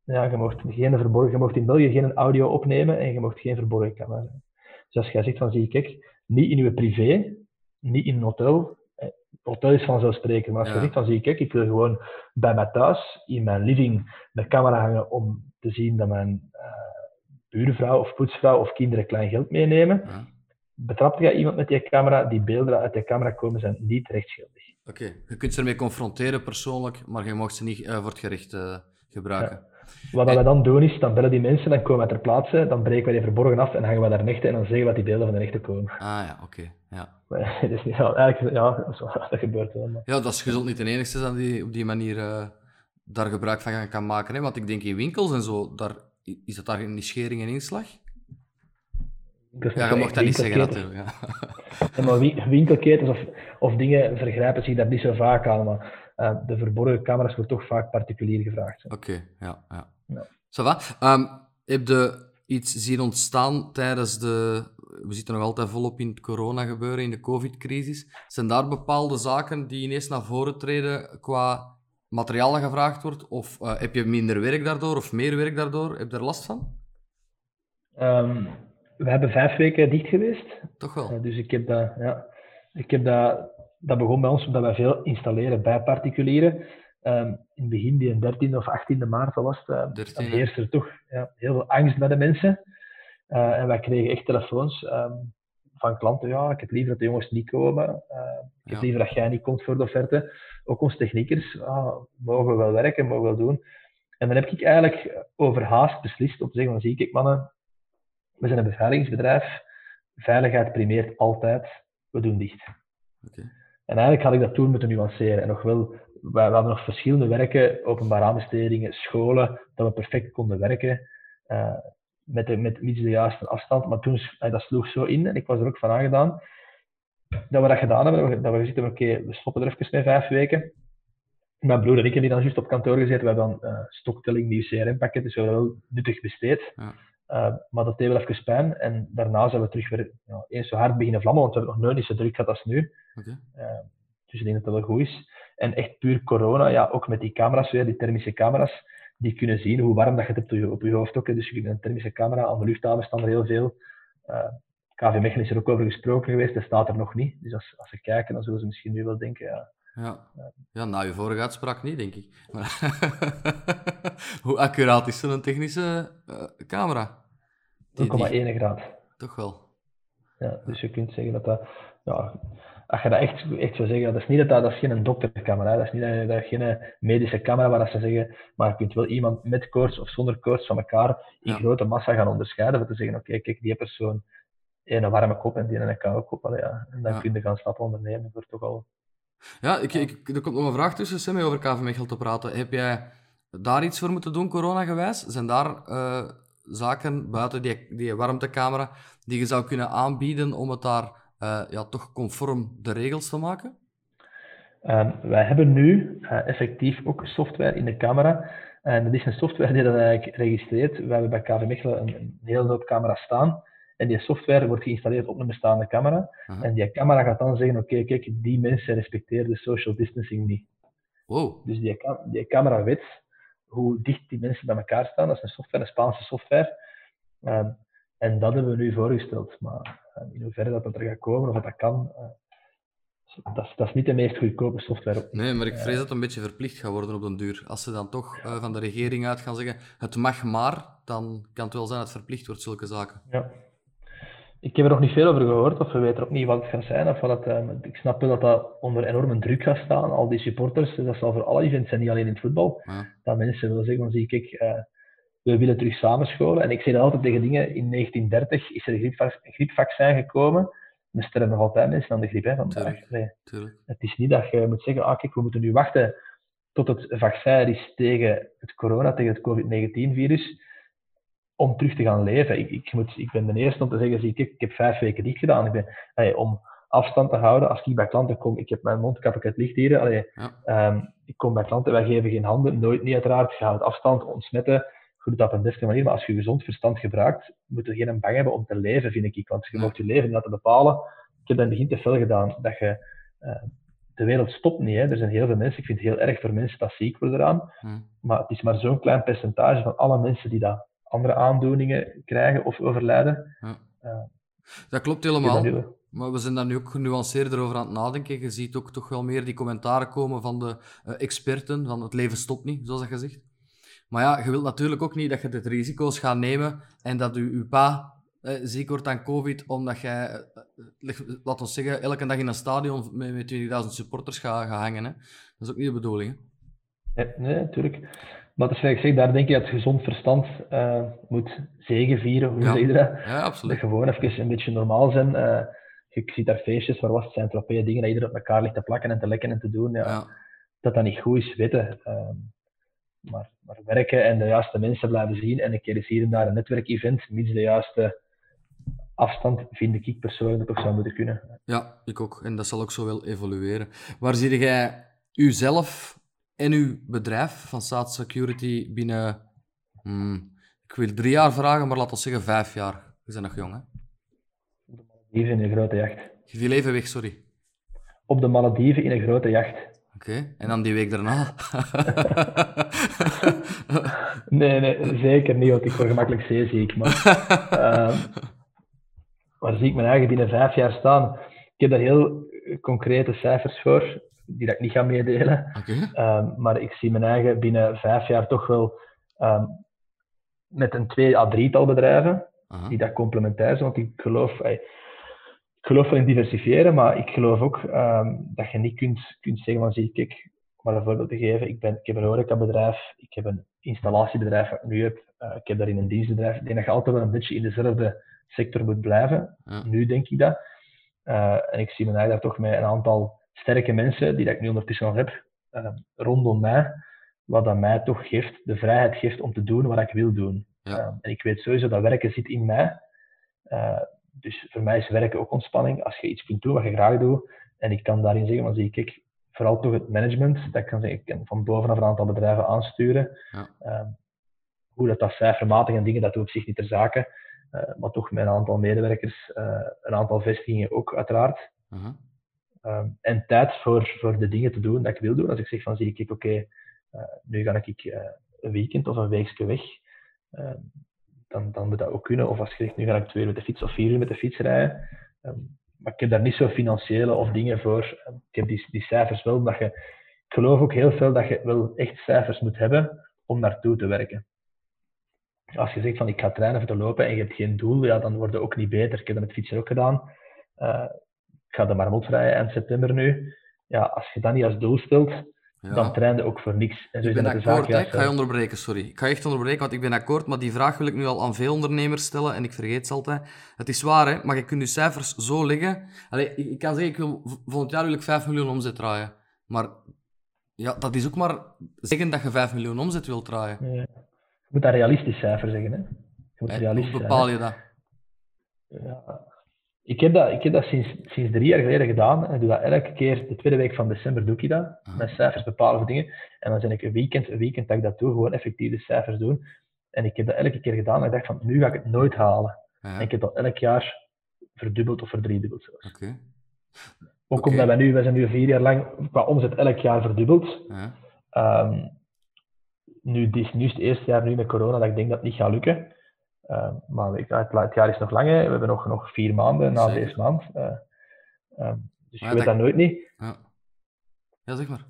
S2: ja, je mocht, geen verborgen, je mocht in België geen audio opnemen en je mocht geen verborgen camera. Dus als jij zegt van, zie kijk, niet in je privé, niet in een hotel, eh, hotel is vanzelfsprekend, maar als je zegt van, zie kijk, ik wil gewoon bij mij thuis, in mijn living, de camera hangen om te zien dat mijn uh, buurvrouw of poetsvrouw of kinderen klein geld meenemen, ja betrapte je iemand met die camera, die beelden uit die camera komen zijn niet rechtsgeldig.
S1: Oké, je kunt ze ermee confronteren persoonlijk, maar je mag ze niet uh, voor het gericht uh, gebruiken.
S2: Wat en... we dan doen is, dan bellen die mensen, dan komen we ter plaatse, dan breken we die verborgen af en hangen we daar rechten en dan zeggen we wat die beelden van de rechten komen.
S1: Ah ja, oké. Okay. Ja.
S2: dus, ja, eigenlijk, ja, dat gebeurt wel. Maar...
S1: Ja, dat is gezond niet de enige zijn die op die manier uh, daar gebruik van kan maken. Hè? Want ik denk in winkels en zo, daar, is dat daar een schering en inslag? Ja, je mocht dat niet zeggen natuurlijk. Ja.
S2: ja maar winkelketens of, of dingen vergrijpen zich daar niet zo vaak aan, maar uh, de verborgen camera's wordt toch vaak particulier gevraagd.
S1: Oké, okay, ja. ja. ja. Um, heb je iets zien ontstaan tijdens de... We zitten nog altijd volop in het corona gebeuren, in de covid-crisis. Zijn daar bepaalde zaken die ineens naar voren treden qua materiaal dat gevraagd wordt? Of uh, heb je minder werk daardoor of meer werk daardoor? Heb je er last van?
S2: Um, we hebben vijf weken dicht geweest.
S1: Toch wel? Uh,
S2: dus ik heb dat, ja, ik heb dat, dat begon bij ons omdat wij veel installeren bij particulieren. Um, in het begin, die 13 of 18 maart was het, uh, 13, dan heerste er toch ja, heel veel angst bij de mensen. Uh, en wij kregen echt telefoons um, van klanten. Ja, ik heb liever dat de jongens niet komen. ik heb liever dat jij niet komt voor de offerte. Ook onze techniekers, ah, mogen we wel werken, mogen we wel doen. En dan heb ik eigenlijk overhaast beslist om te zeggen van, zie ik mannen, we zijn een beveiligingsbedrijf. Veiligheid primeert altijd. We doen dicht.
S1: Okay.
S2: En eigenlijk had ik dat toen moeten nuanceren. En nog wel, we, hadden nog verschillende werken, openbare aanbestedingen, scholen, dat we perfect konden werken. Uh, met, de, met de juiste afstand. Maar toen, uh, dat sloeg zo in, en ik was er ook van aangedaan, dat we dat gedaan hebben. Dat we gezegd hebben, oké, we stoppen er even met vijf weken. Mijn broer en ik hebben die dan juist op kantoor gezeten. We hebben dan uh, stoktelling, nieuw CRM-pakket, dus we hebben wel nuttig besteed.
S1: Ja.
S2: Uh, maar dat deed wel even pijn. En daarna zijn we terug weer ja, eens zo hard beginnen vlammen, want we hebben nog nooit niet zo druk gehad als nu. Okay. Uh, dus ik denk dat dat wel goed is. En echt puur corona, ja, ook met die camera's weer, die thermische camera's, die kunnen zien hoe warm dat je het hebt op je, op je hoofd ook. Dus je kunt een thermische camera, aan de luchthaven staan er heel veel. Uh, KV Mechelen is er ook over gesproken geweest, dat staat er nog niet. Dus als, als ze kijken, dan zullen ze misschien nu wel denken, ja...
S1: Ja, ja na je vorige uitspraak niet, denk ik. Maar hoe accuraat is zo'n technische uh, camera?
S2: 0,1 graad.
S1: Toch wel.
S2: Ja, dus je kunt zeggen dat dat... Ja, als je dat echt, echt zou zeggen, dat is niet dat dat, dat is geen doktercamera, dat is niet dat, dat geen medische camera waar ze zeggen, maar je kunt wel iemand met koorts of zonder koorts van elkaar in grote massa gaan onderscheiden, om te zeggen, oké, kijk, die persoon een warme kop en die een koude kop, ja. en dan kun je gaan stappen ondernemen voor toch al...
S1: Ja, ik, ik, er komt nog een vraag tussen, Sammy, over KV Mechelen te praten. Heb jij daar iets voor moeten doen, corona-gewijs? Zijn daar uh, zaken buiten die, die warmtecamera die je zou kunnen aanbieden om het daar uh, ja, toch conform de regels te maken?
S2: Uh, wij hebben nu uh, effectief ook software in de camera. En dat is een software die dat eigenlijk registreert. We hebben bij KV Mechelen een, een hele hoop camera's staan. En die software wordt geïnstalleerd op een bestaande camera. En die camera gaat dan zeggen, oké, okay, kijk, die mensen respecteren de social distancing niet.
S1: Wow.
S2: Dus die, die camera weet hoe dicht die mensen bij elkaar staan. Dat is een software, een Spaanse software. Um, en dat hebben we nu voorgesteld. Maar uh, in hoeverre dat, dat er gaat komen of dat, dat kan, uh, dat, is, dat is niet de meest goedkope software.
S1: Nee, maar ik vrees dat het een beetje verplicht gaat worden op den duur. Als ze dan toch uh, van de regering uit gaan zeggen, het mag maar, dan kan het wel zijn dat het verplicht wordt, zulke zaken.
S2: Ja. Ik heb er nog niet veel over gehoord, of we weten ook niet wat het gaat zijn. Of wat het, ik snap wel dat dat onder enorme druk gaat staan, al die supporters. Dus dat zal voor alle events zijn, niet alleen in het voetbal. Ja. Dat mensen willen zeggen, zie ik, we willen terug samenscholen. En ik zeg dat altijd tegen dingen, in 1930 is er een griepvaccin gekomen. Er sterven nog altijd mensen aan de griep. Hè, vandaag. Nee. Het is niet dat je moet zeggen, ah, kijk, we moeten nu wachten tot het vaccin er is tegen het corona, tegen het COVID-19-virus, om terug te gaan leven. Ik, ik, moet, ik ben de eerste om te zeggen, zie, kijk, ik heb vijf weken dicht gedaan. Ik ben, om afstand te houden, als ik bij klanten kom, ik heb mijn mondkapje het licht hier. Allee, ja. um, ik kom bij klanten, wij geven geen handen, nooit niet uiteraard. Je houdt afstand, ontsmetten doet dat op een deftige manier, maar als je gezond verstand gebruikt, moet je geen bang hebben om te leven, vind ik. Want je ja. mocht je leven laten bepalen. Ik heb dat in het begin te veel gedaan, dat je... Uh, de wereld stopt niet. Hè. Er zijn heel veel mensen, ik vind het heel erg voor mensen dat ziek worden eraan. Maar het is maar zo'n klein percentage van alle mensen die dat andere aandoeningen krijgen of overlijden.
S1: Ja. Uh, dat klopt helemaal. Maar we zijn daar nu ook genuanceerder over aan het nadenken. Je ziet ook toch wel meer die commentaren komen van de uh, experten, van het leven stopt niet, zoals dat gezegd. Maar ja, je wilt natuurlijk ook niet dat je de risico's gaat nemen en dat je, je pa eh, ziek wordt aan COVID, omdat jij, eh, laten we zeggen, elke dag in een stadion met, met 20.000 supporters gaat, hangen. Hè. Dat is ook niet de bedoeling.
S2: Hè? Nee, natuurlijk. Maar dat is ik zeg, daar denk ik dat gezond verstand uh, moet zegenvieren, hoe
S1: ja.
S2: zeg je dat?
S1: Ja, absoluut.
S2: Dat gewoon even een beetje normaal zijn. Uh, je ziet daar feestjes, waar was het zijn tropee dingen, dat iedereen op elkaar ligt te plakken en te lekken en te doen. Ja,
S1: ja.
S2: Dat dat niet goed is, weten. Uh, maar, maar, werken en de juiste mensen blijven zien. En een keer is hier en daar een netwerkevent, mits de juiste afstand, vind ik persoonlijk dat toch zou moeten kunnen.
S1: Ja, ik ook. En dat zal ook zo wel evolueren. Waar zie jij uzelf en uw bedrijf van Saat Security binnen, hmm, ik wil drie jaar vragen, maar laten we zeggen vijf jaar. We zijn nog jong, hè?
S2: Op de Malediven in een grote jacht.
S1: Je viel even weg, sorry.
S2: Op de Malediven in een grote jacht.
S1: Oké, okay. en dan die week daarna?
S2: nee, nee, zeker niet, want ik word gemakkelijk zeeziek. Maar, uh, waar zie ik mijn eigen binnen vijf jaar staan? Ik heb daar heel concrete cijfers voor, die dat ik niet ga meedelen.
S1: Okay.
S2: Um, maar ik zie mijn eigen binnen vijf jaar toch wel um, met een twee à drietal bedrijven, die dat complementair zijn. Want ik geloof, ik geloof wel in diversifiëren, maar ik geloof ook um, dat je niet kunt, kunt zeggen van zie kijk, om maar een voorbeeld te geven, ik, ben, ik heb een horecabedrijf, ik heb een installatiebedrijf wat ik nu heb, uh, ik heb daarin een dienstbedrijf. Ik denk dat je altijd wel een beetje in dezelfde sector moet blijven.
S1: Ja.
S2: Nu denk ik dat. Uh, en ik zie me daar toch met een aantal sterke mensen, die dat ik nu ondertussen al heb, uh, rondom mij, wat dat mij toch geeft, de vrijheid geeft om te doen wat ik wil doen.
S1: Ja.
S2: en ik weet sowieso dat werken zit in mij. dus voor mij is werken ook ontspanning. Als je iets kunt doen wat je graag doet, en ik kan daarin zeggen, dan zie ik, kijk, vooral toch het management, dat ik kan zeggen, ik kan van bovenaf een aantal bedrijven aansturen.
S1: Ja.
S2: Uh, hoe dat, dat cijfermatig en dingen, dat doe op zich niet ter zake. Uh, maar toch met een aantal medewerkers, uh, een aantal vestigingen ook uiteraard. Uh -huh. Um, en tijd voor, voor de dingen te doen dat ik wil doen. Als ik zeg van zie ik, oké, okay, nu ga ik een weekend of een weekje weg. Ehm, dan, dan moet dat ook kunnen. Of als je zegt, nu ga ik twee uur met de fiets of vier uur met de fiets rijden. Um, maar ik heb daar niet zo financiële of dingen voor. Ik heb die, die cijfers wel, omdat je, ik geloof ook heel veel dat je wel echt cijfers moet hebben om naartoe te werken. Als je zegt van ik ga trainen voor te lopen en je hebt geen doel, ja, dan word je ook niet beter. Ik heb dat met fietsen ook gedaan. Uh, ik ga de Marmot rijden eind september nu. Ja, als je dat niet als doel stelt, ja. dan trainde ook voor niks.
S1: En zo ik ben akkoord, ik ga je onderbreken, sorry. Ik ga echt onderbreken, want ik ben akkoord, maar die vraag wil ik nu al aan veel ondernemers stellen en ik vergeet ze altijd. Het is waar, hè, maar je kunt je cijfers zo leggen. Allee, ik, ik kan zeggen, ik wil, volgend jaar wil ik 5 miljoen omzet draaien. Maar ja, dat is ook maar zeggen dat je 5 miljoen omzet wilt draaien. Ja.
S2: Je moet dat realistisch cijfer zeggen, hè. Je moet
S1: realistisch hoe bepaal je dat?
S2: Ja, ik heb dat, ik heb dat sinds, sinds drie jaar geleden gedaan. En ik doe dat elke keer, de tweede week van december doe ik dat. Met cijfers bepalen voor dingen. En dan ben ik een weekend, een weekend dat ik dat doe, gewoon effectief de cijfers doen. En ik heb dat elke keer gedaan. En ik dacht van, nu ga ik het nooit halen. En ik heb dat elk jaar verdubbeld of verdriedubbeld zelfs. Oké. Ook omdat wij nu, wij zijn nu vier jaar lang qua omzet elk jaar verdubbeld. Um, nu, is, nu het eerste jaar nu met corona dat ik denk dat het niet gaat lukken. Uh, maar ik, het, het, jaar is nog lang, hè. we hebben nog, nog vier maanden na Zeker. deze maand. Uh, uh, dus je weet dat nooit niet.
S1: Ja. ja, zeg maar.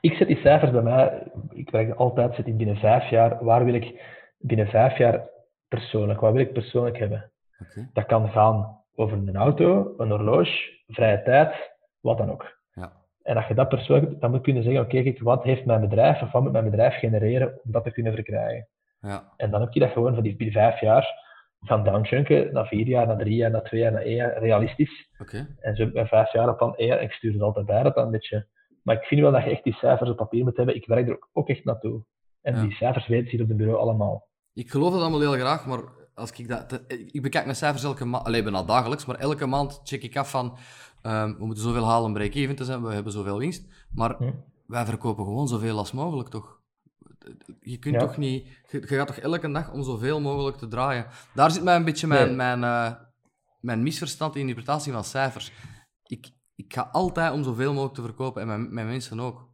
S2: Ik zet die cijfers bij mij, ik werk altijd, ik binnen vijf jaar, waar wil ik binnen vijf jaar persoonlijk, wat wil ik persoonlijk hebben? Okay. Dat kan gaan over een auto, een horloge, vrije tijd, wat dan ook. Ja. En als je dat persoonlijk, dan moet je kunnen zeggen, oké, okay, wat heeft mijn bedrijf, of wat moet mijn bedrijf genereren om dat te kunnen verkrijgen? Ja. En dan heb je dat gewoon van die vijf jaar van downchunken naar vier jaar, naar drie jaar, naar twee jaar, naar één jaar, realistisch.
S1: Okay.
S2: En zo bij vijf jaar op plan één ik stuur het altijd bij, dat dan een beetje. Maar ik vind wel dat je echt die cijfers op papier moet hebben. Ik werk er ook echt naartoe. En die cijfers weten ze hier op het bureau allemaal.
S1: Ik geloof dat allemaal heel graag, maar als ik dat... Ik bekijk mijn cijfers elke maand... Alleen bijna dagelijks, maar elke maand check ik af van... Um, we moeten zoveel halen om break-even te zijn, we hebben zoveel winst. Maar hm. wij verkopen gewoon zoveel als mogelijk, toch? Je kunt toch niet... Je, gaat toch elke dag om zoveel mogelijk te draaien. Daar zit mij een beetje mijn, mijn, uh, mijn misverstand in de interpretatie van cijfers. Ik, ik ga altijd om zoveel mogelijk te verkopen en mijn, mijn mensen ook.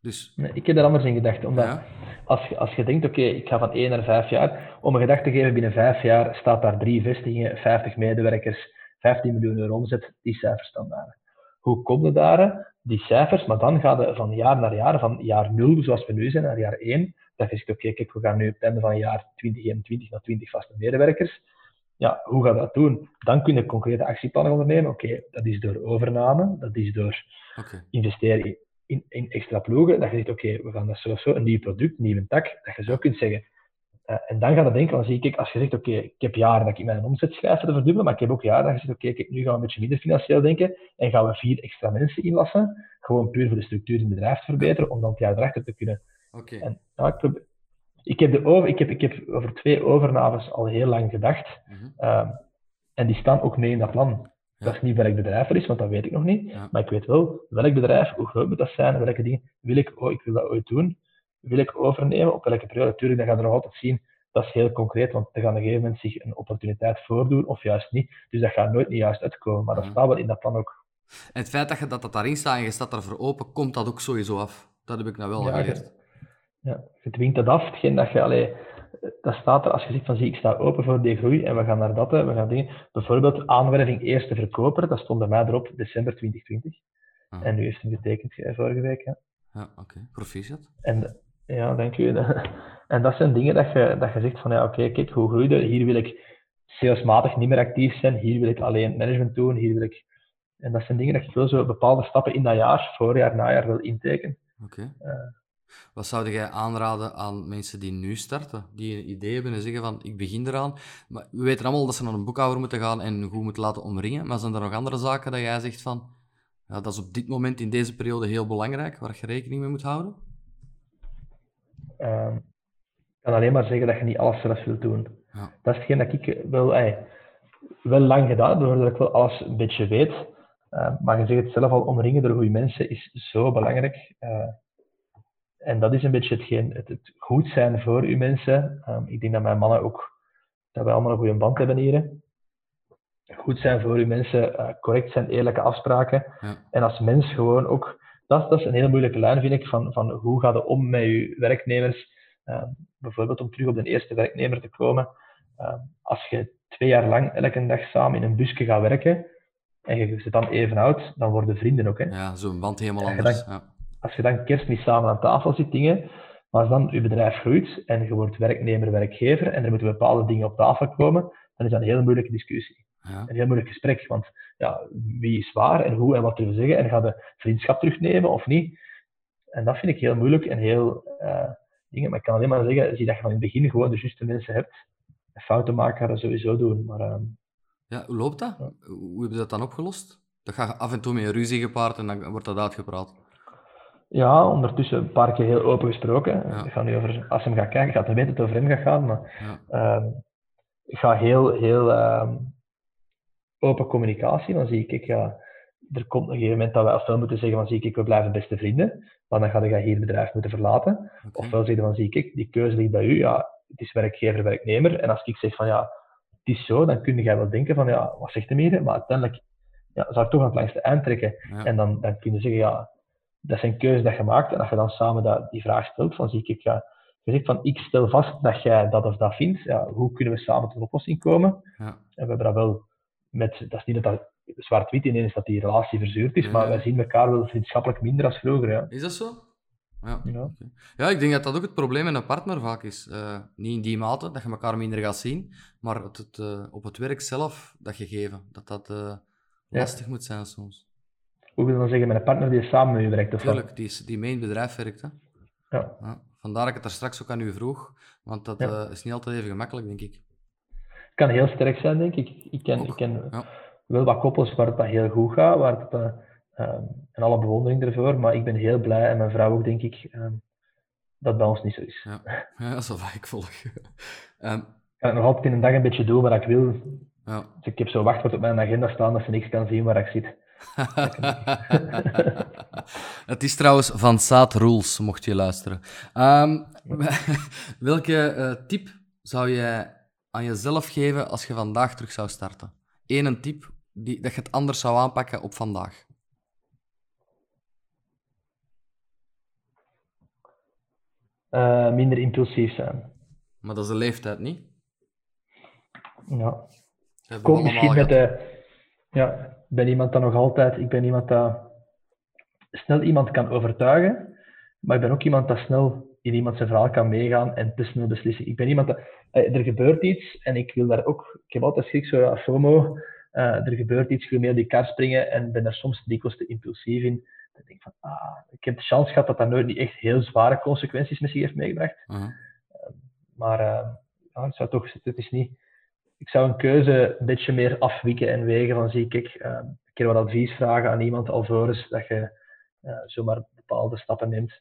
S1: Dus...
S2: Nee, ik heb er anders in gedacht. Omdat ja. als, je, als je denkt, oké, ik ga van 1 naar 5 jaar, om een gedachte te geven, binnen 5 jaar staat daar drie vestigingen, 50 medewerkers, 15 miljoen euro omzet, die cijfers staan daar. Hoe kom je daar? die cijfers, maar dan gaat het van jaar naar jaar, van jaar 0, zoals we nu zijn, naar jaar 1. Dan is het oké, kijk, we gaan nu op het einde van jaar 2021 naar 20 vaste medewerkers. Ja, hoe ga je dat doen? Dan kun je concrete actieplannen ondernemen. Oké, dat is door overname, dat is door okay. investeren in, in, extra ploegen. Dat je zegt, oké, we gaan dat zo, zo een nieuw product, een nieuwe tak. Dat je zo kunt zeggen, uh, en dan ga je denken, dan zie ik, als je zegt, oké, ik heb jaren dat ik mijn omzet schrijf te verdubbelen, maar ik heb ook jaren dat je zegt, oké, nu gaan we een beetje minder financieel denken en gaan we vier extra mensen inlassen, gewoon puur voor de structuur in het bedrijf te verbeteren, om dan het jaar erachter te kunnen.
S1: Oké.
S2: En ik, probeer, ik, heb de over, ik, heb, ik heb over twee overnames al heel lang gedacht, mm -hmm. en die staan ook mee in dat plan. Dat is niet welk bedrijf er is, want dat weet ik nog niet. Ja. Maar ik weet wel welk bedrijf, hoe groot moet dat zijn, welke dingen wil ik, oh, ik wil dat ooit doen wil ik overnemen, op welke periode. Natuurlijk, dat gaat er nog altijd zien. Dat is heel concreet, want er gaat op een gegeven moment zich een opportuniteit voordoen, of juist niet. Dus dat gaat nooit niet juist uitkomen, maar dat staat wel in dat plan ook.
S1: En het feit dat je dat, dat daarin staat en je staat daarvoor open, komt dat ook sowieso af. Dat heb ik nou wel ja, geleerd. Je,
S2: ja, je dwingt dat af. Hetgeen dat je, allee, dat staat er als je zegt van zie ik sta open voor die groei en we gaan naar dat, we gaan dingen. Bijvoorbeeld aanwerving eerste verkoper, dat stond bij mij erop december 2020. Ah. En nu heeft hij getekend vorige week. Ja,
S1: ja oké. Okay. Proficiat.
S2: En ja, dank u. En dat zijn dingen dat je, dat je zegt van ja, oké, kijk, hoe groeide? Hier wil ik salesmatig niet meer actief zijn, hier wil ik alleen management doen, hier wil ik... En dat zijn dingen dat je wel zo bepaalde stappen in dat jaar, voorjaar, najaar, wil intekenen.
S1: Oké. Uh, Wat zou jij aanraden aan mensen die nu starten, die een idee hebben en zeggen van ik begin eraan. Maar we weten allemaal dat ze naar een boekhouder moeten gaan en goed moeten laten omringen. Maar zijn er nog andere zaken dat jij zegt van ja, dat is op dit moment in deze periode heel belangrijk, waar je rekening mee moet houden?
S2: Uh, ik kan alleen maar zeggen dat je niet alles zelf wilt doen. Ja. Dat is hetgeen dat ik wel, ey, wel lang gedaan heb, dat ik wel alles een beetje weet. Uh, maar je zegt het zelf al, omringen door goede mensen is zo belangrijk. Uh, en dat is een beetje hetgeen, het, het goed zijn voor uw mensen. Ehm, ik denk dat mijn mannen ook, dat we allemaal een goede band hebben hier. Goed zijn voor uw mensen, uh, correct zijn, eerlijke afspraken. Ja. En als mens gewoon ook, dat, dat is een hele moeilijke lijn vind ik, van, van hoe gaat het om met uw werknemers. Ehm, bijvoorbeeld om terug op de eerste werknemer te komen. Ehm, als je twee jaar lang elke dag samen in een busje gaat werken, en je zit dan even oud, dan worden vrienden ook. Hè?
S1: Ja, zo'n band helemaal anders. ja.
S2: Als je dan kerstmis samen aan tafel zit, dingen, maar als dan je bedrijf groeit en je wordt werknemer, werkgever en er moeten bepaalde dingen op tafel komen, dan is dat een heel moeilijke discussie. Ja. Een heel moeilijk gesprek, want ja, wie is waar en hoe en wat durven zeggen en ga de vriendschap terugnemen of niet? En dat vind ik heel moeilijk en heel uh, dingen. Maar ik kan alleen maar zeggen, zie dat je van in het begin gewoon de juiste mensen hebt. fouten maken ga dat sowieso doen. Maar, uh,
S1: ja, hoe loopt dat? Hoe heb je dat dan opgelost? Dat gaat af en toe met een ruzie gepaard en dan wordt dat uitgepraat.
S2: Ja, ondertussen een paar keer heel open gesproken. Ja. Ik ga nu over, als hem gaat kijken, gaat hij weten dat het over hem gaat gaan. Maar ja. um, ik ga heel, heel um, open communicatie. Dan zie ik, ik ja, er komt een gegeven moment dat we ofwel moeten zeggen van zie ik, we blijven beste vrienden. Maar dan ga je hier het bedrijf moeten verlaten. Okay. Ofwel zeggen van zie ik, die keuze ligt bij u. Ja, het is werkgever, werknemer. En als ik zeg van ja, het is zo, dan kun je wel denken van ja, wat zegt de meer? Maar uiteindelijk ja, zou ik toch aan het langste eind trekken. Ja. En dan, dan kun je zeggen ja, dat zijn keuzes dat je maakt. En als je dan samen dat, die vraag stelt, van zie ik, ja, je zegt van ik stel vast dat jij dat of dat vindt. Ja, hoe kunnen we samen tot een oplossing komen? Ja. En we hebben dat wel met, dat is niet dat dat zwart-wit in is dat die relatie verzuurd is, ja. maar wij zien elkaar wel vriendschappelijk minder als vroeger. Ja.
S1: Is dat zo? Ja. Ja. ja, ik denk dat dat ook het probleem met een partner vaak is. Uh, niet in die mate dat je elkaar minder gaat zien, maar het, het uh, op het werk zelf dat gegeven, dat dat uh, lastig ja. moet zijn soms.
S2: Hoe wil je dan zeggen, met een partner die samen met je werkt? Of
S1: Tuurlijk, die, die mee in het bedrijf werkt. Hè? Ja. ja. Vandaar dat ik het er straks ook aan u vroeg, want dat is niet altijd even gemakkelijk, denk ik.
S2: Het kan heel sterk zijn, denk ik. Ik ken, ik ken wel wat koppels waar het dat heel goed gaat, waar het Um, en alle bewondering ervoor, maar ik ben heel blij, en mijn vrouw ook, denk ik, um, dat bij ons niet zo is.
S1: Ja, ja dat is wel ik volg. Um,
S2: ik kan nog altijd in een dag een beetje doen wat ik wil. Ja. Dus ik heb zo wachtwoord op mijn agenda staan dat ze niks kan zien waar ik zit.
S1: het is trouwens van Saat Rules, mocht je luisteren. welke uh, tip zou je aan jezelf geven als je vandaag terug zou starten? Eén tip die, dat je het anders zou aanpakken op vandaag.
S2: uh, minder impulsief zijn.
S1: Maar dat is de leeftijd niet?
S2: Ja. Komt misschien met de... Ja, ik ben iemand dat nog altijd... Ik ben iemand dat snel iemand kan overtuigen, maar ik ben ook iemand dat snel in iemand zijn verhaal kan meegaan en te snel beslissen. Ik ben iemand dat... Eh, er gebeurt iets en ik wil daar ook... Ik heb altijd schrik, zo FOMO. Uh, er gebeurt iets, ik wil meer die kar springen en ben daar soms dikwijls te impulsief in ik denk van, ah, ik heb de chance gehad dat dat nooit niet echt heel zware consequenties met zich heeft meegebracht. Uh -huh. uh, maar ja, het zou toch, het is niet, ik zou een keuze een beetje meer afwikken en wegen van, zie ik, eh, een keer wat advies vragen aan iemand alvorens dat je eh, zomaar bepaalde stappen neemt.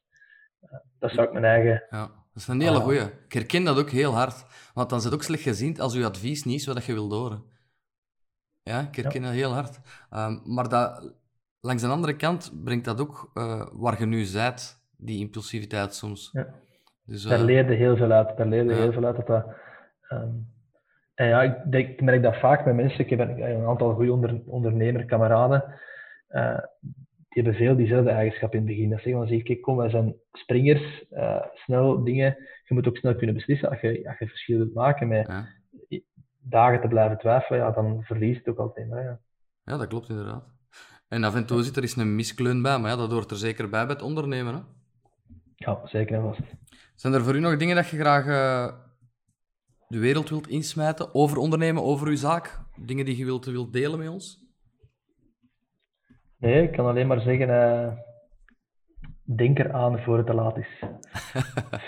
S2: Dat zou ik mijn eigen...
S1: Ja. Dat is een hele goeie. Ik herken dat ook heel hard. Want dan is het ook slecht gezien als je advies niet is wat je wilt horen. Ja, ik herken ja. dat heel hard. Um, maar dat langs de andere kant brengt dat ook uh, waar je nu zit, die impulsiviteit soms. Ja.
S2: Dus, uh, daar leerde heel veel uit. Daar leerde ja. heel veel uit. Dat dat, um, en ja, ik, denk, ik, merk dat vaak met mensen. Ik heb een, een aantal goede onder, ondernemerkameraden. Uh, die hebben veel diezelfde eigenschappen in het begin. Dat zeggen van, zie ik, kom, wij zijn springers, snel dingen. Je moet ook snel kunnen beslissen als je, als je verschil wilt maken. Met ja. dagen te blijven twijfelen, ja, dan verliest het ook altijd. Ja.
S1: ja, dat klopt inderdaad. En af en toe zit er eens een miskleun bij, maar ja, dat hoort er zeker bij bij het ondernemen. Hè?
S2: Ja, zeker en vast.
S1: Zijn er voor u nog dingen dat je graag uh, de wereld wilt insmijten over ondernemen, over uw zaak? Dingen die je wilt, wilt delen met ons?
S2: Nee, ik kan alleen maar zeggen, uh, denk eraan voor het te laat is.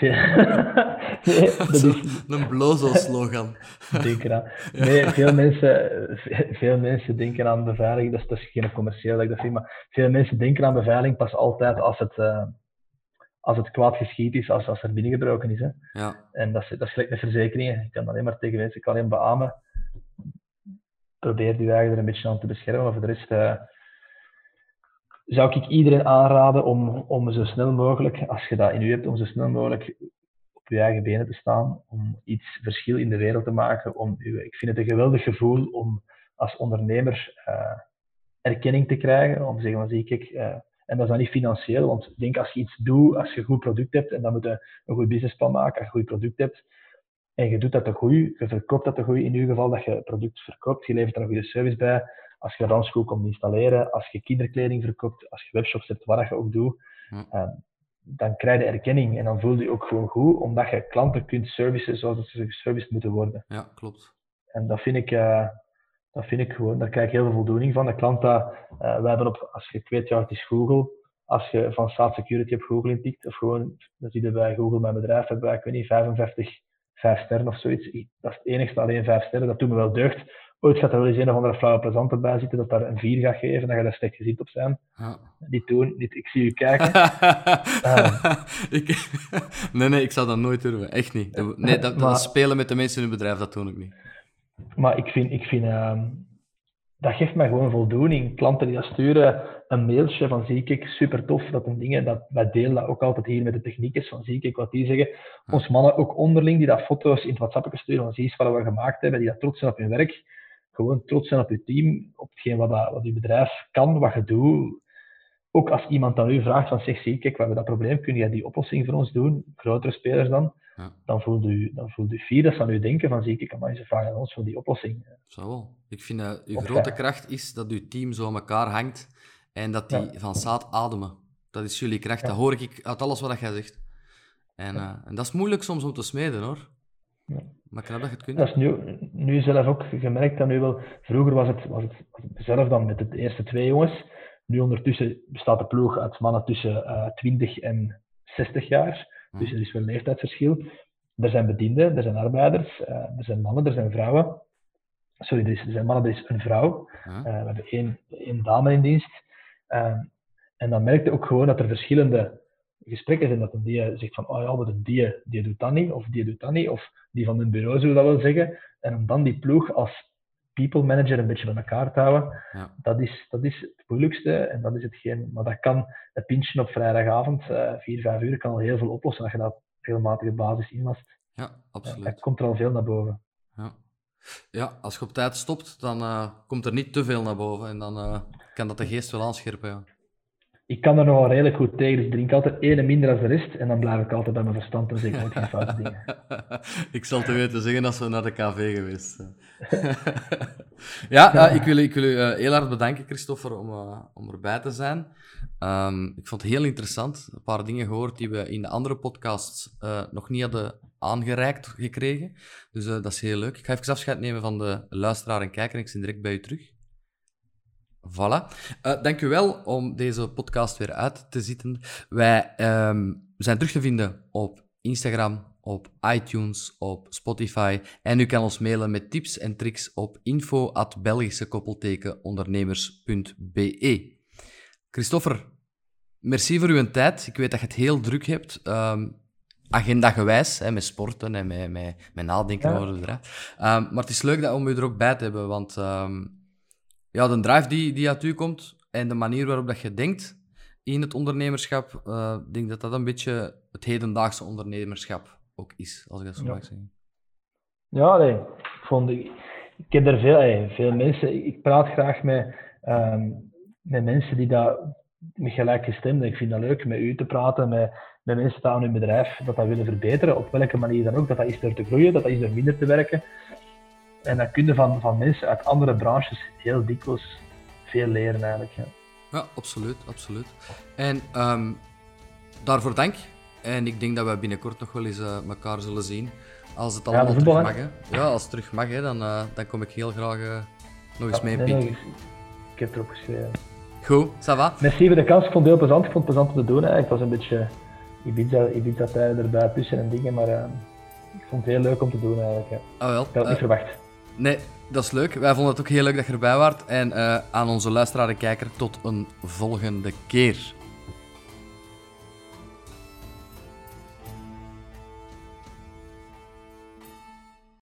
S1: nee, dat is... Een blozo-slogan.
S2: denk eraan. Nee, veel mensen, veel mensen denken aan beveiliging, dat is, dat is geen commercieel dat ik dat vind, maar veel mensen denken aan beveiliging pas altijd als het, uh, als het kwaad geschied is, als, als er binnengebroken is. Hè. Ja. En dat is, dat is gelijk met verzekeringen. Ik kan alleen maar tegen mensen, ik kan alleen beamen. Probeer die eigen er een beetje aan te beschermen, maar voor de rest... Uh, zou ik iedereen aanraden om, om zo snel mogelijk, als je dat in u hebt, om zo snel mogelijk op je eigen benen te staan, om iets verschil in de wereld te maken. Om u, ik vind het een geweldig gevoel om als ondernemer uh, erkenning te krijgen, om te zeggen van zie ik, uh, en dat is dan niet financieel, want ik denk als je iets doet, als je een goed product hebt, en dan moet je een goed businessplan maken, als je een goed product hebt, en je doet dat te goed, je verkoopt dat te goed in ieder geval, dat je het product verkoopt, je levert er een goede service bij, als je ranschool komt installeren, als je kinderkleding verkoopt, als je webshops hebt, wat je ook doet, uh, dan krijg je erkenning en dan voel je je ook gewoon goed, omdat je klanten kunt servicen zoals ze geserviced moeten worden.
S1: Ja, klopt.
S2: En dat vind ik, uh, dat vind ik gewoon, daar krijg ik heel veel voldoening van. De klant dat, uh, wij hebben op, als je weet, ja, het is Google. Als je van Staat Security op Google intikt, of gewoon, dan zie je bij Google, mijn bedrijf, hebben wij, ik weet niet, 55, 5 sterren of zoiets. Dat is het enigste, alleen 5 sterren, dat doet me wel deugd ooit gaat er wel eens een of andere flauwe plezant erbij zitten dat daar een 4 gaat geven, dat je daar slecht gezien op zijn. Ja. Niet doen, niet, ik zie u kijken. uh.
S1: ik, nee, nee, ik zou dat nooit durven. Echt niet. Nee, dat, maar, dat spelen met de mensen in het bedrijf, dat doe ik niet.
S2: Maar ik vind, ik vind uh, dat geeft mij gewoon voldoening. Klanten die dat sturen, een mailtje van zie ik, super tof, dat een dingen, dat, wij delen dat ook altijd hier met de techniekers, van zie ik, wat die zeggen. Ons mannen ook onderling, die dat foto's in het WhatsApp sturen, van zie eens wat we gemaakt hebben, die dat trots zijn op hun werk gewoon trots zijn op je team, op hetgeen wat, dat, wat je bedrijf kan, wat je doet. Ook als iemand aan u vraagt van zeg, zie, kijk, we hebben dat probleem, kun jij die oplossing voor ons doen? Grotere spelers dan. Ja. Dan voelt u, dan voelt u fier dat ze aan u denken van zie ik, kan maar ze vragen aan ons voor die oplossing.
S1: Zo wel. Ik vind dat uw grote kracht is dat uw team zo aan elkaar hangt en dat die van zaad ademen. Dat is jullie kracht. Dat hoor ik uit alles wat jij zegt. En, uh, en dat is moeilijk soms om te smeden hoor. Maar knap dat je het kunt.
S2: Dat is nu, nu zelf ook gemerkt dat nu wel. Vroeger was het, was het, zelf dan met de eerste twee jongens. Nu ondertussen bestaat de ploeg uit mannen tussen uh, eh, 20 en 60 jaar. Dus er is wel een leeftijdsverschil. Er zijn bedienden, er zijn arbeiders, uh, er zijn mannen, er zijn vrouwen. Sorry, er, is, er zijn mannen, er is een vrouw. Uh, we hebben één, één dame in dienst. Uh, en dan merkte ook gewoon dat er verschillende gesprekken zijn dat een die zegt van, oh ja, maar die, die doet dat niet, of die doet dat niet, of die van hun bureau zullen dat wel zeggen. En om dan die ploeg als people manager een beetje bij elkaar te houden, ja. dat, is, dat is het moeilijkste en dat is hetgeen, maar dat kan, een pintje op vrijdagavond, uh, vier, vijf uur, kan al heel veel oplossen als je dat regelmatige basis inlast.
S1: Ja, absoluut.
S2: Er komt er al veel naar boven.
S1: Ja. Ja, als je op tijd stopt, dan uh, komt er niet te veel naar boven en dan uh, kan dat de geest wel aanscherpen. Ja
S2: ik kan er nogal redelijk goed tegen, dus ik drink altijd ene minder als de rest en dan blijf ik altijd bij mijn verstand en zeg ik nooit geen foute dingen.
S1: ik zal te weten zeggen als we naar de café geweest zijn. ja, uh, ik wil, ik wil u uh, heel hard bedanken, Christopher, om, uh, om erbij te zijn. Um, ik vond het heel interessant. Een paar dingen gehoord die we in de andere podcasts nog niet hadden aangereikt gekregen. Dus dat is heel leuk. Ik ga even afscheid nemen van de luisteraar en kijker en ik zie direct bij u terug. Voilà. Uh, dank u wel om deze podcast weer uit te zitten. Wij um, zijn terug te vinden op Instagram, op iTunes, op Spotify. En u kan ons mailen met tips en tricks op info.belgischekoppeltekenondernemers.be. Christopher, merci voor uw tijd. Ik weet dat je het heel druk hebt. Um, agenda gewijs, hè, met sporten en met, met, met nadenken over. Um, maar het is leuk dat, om u er ook bij te hebben, want um, ja, de drive die, die uit u komt en de manier waarop dat je denkt in het ondernemerschap, uh, ik denk dat dat een beetje het hedendaagse ondernemerschap ook is, als ik dat zo mag zeggen.
S2: Ja, nee. Ik, vond, ik, ik heb er veel, veel mensen, ik praat graag met, um, met mensen die dat met gelijkgestemden. Ik vind dat leuk met u te praten, met, met mensen die aan hun bedrijf dat dat willen verbeteren, op welke manier dan ook. Dat dat is door te groeien, dat dat is door minder te werken. En dan kun je van, van mensen uit andere branches heel dikwijls veel leren eigenlijk. Ja,
S1: ja absoluut, absoluut. En um, daarvoor dank. En ik denk dat we binnenkort nog wel eens uh, elkaar zullen zien. Als het allemaal ja, terug mag. Hè. Ja, als het terug mag, hè, dan, uh, dan kom ik heel graag uh, nog eens mee in nee,
S2: ik, heb erop geschreven.
S1: Goed, ça va.
S2: Merci voor de kans. Ik vond het heel plezant. Ik vond het plezant om te doen. Hè. Het was een beetje Ibiza, Ibiza-tijden erbij tussen en dingen, maar ik vond het heel leuk om te doen eigenlijk. Ja.
S1: Oh, wel.
S2: Ik had het niet verwacht.
S1: Nee, dat is leuk. Wij vonden het ook heel leuk dat je erbij waart. En uh, aan onze luisteraar en kijker, tot een volgende keer.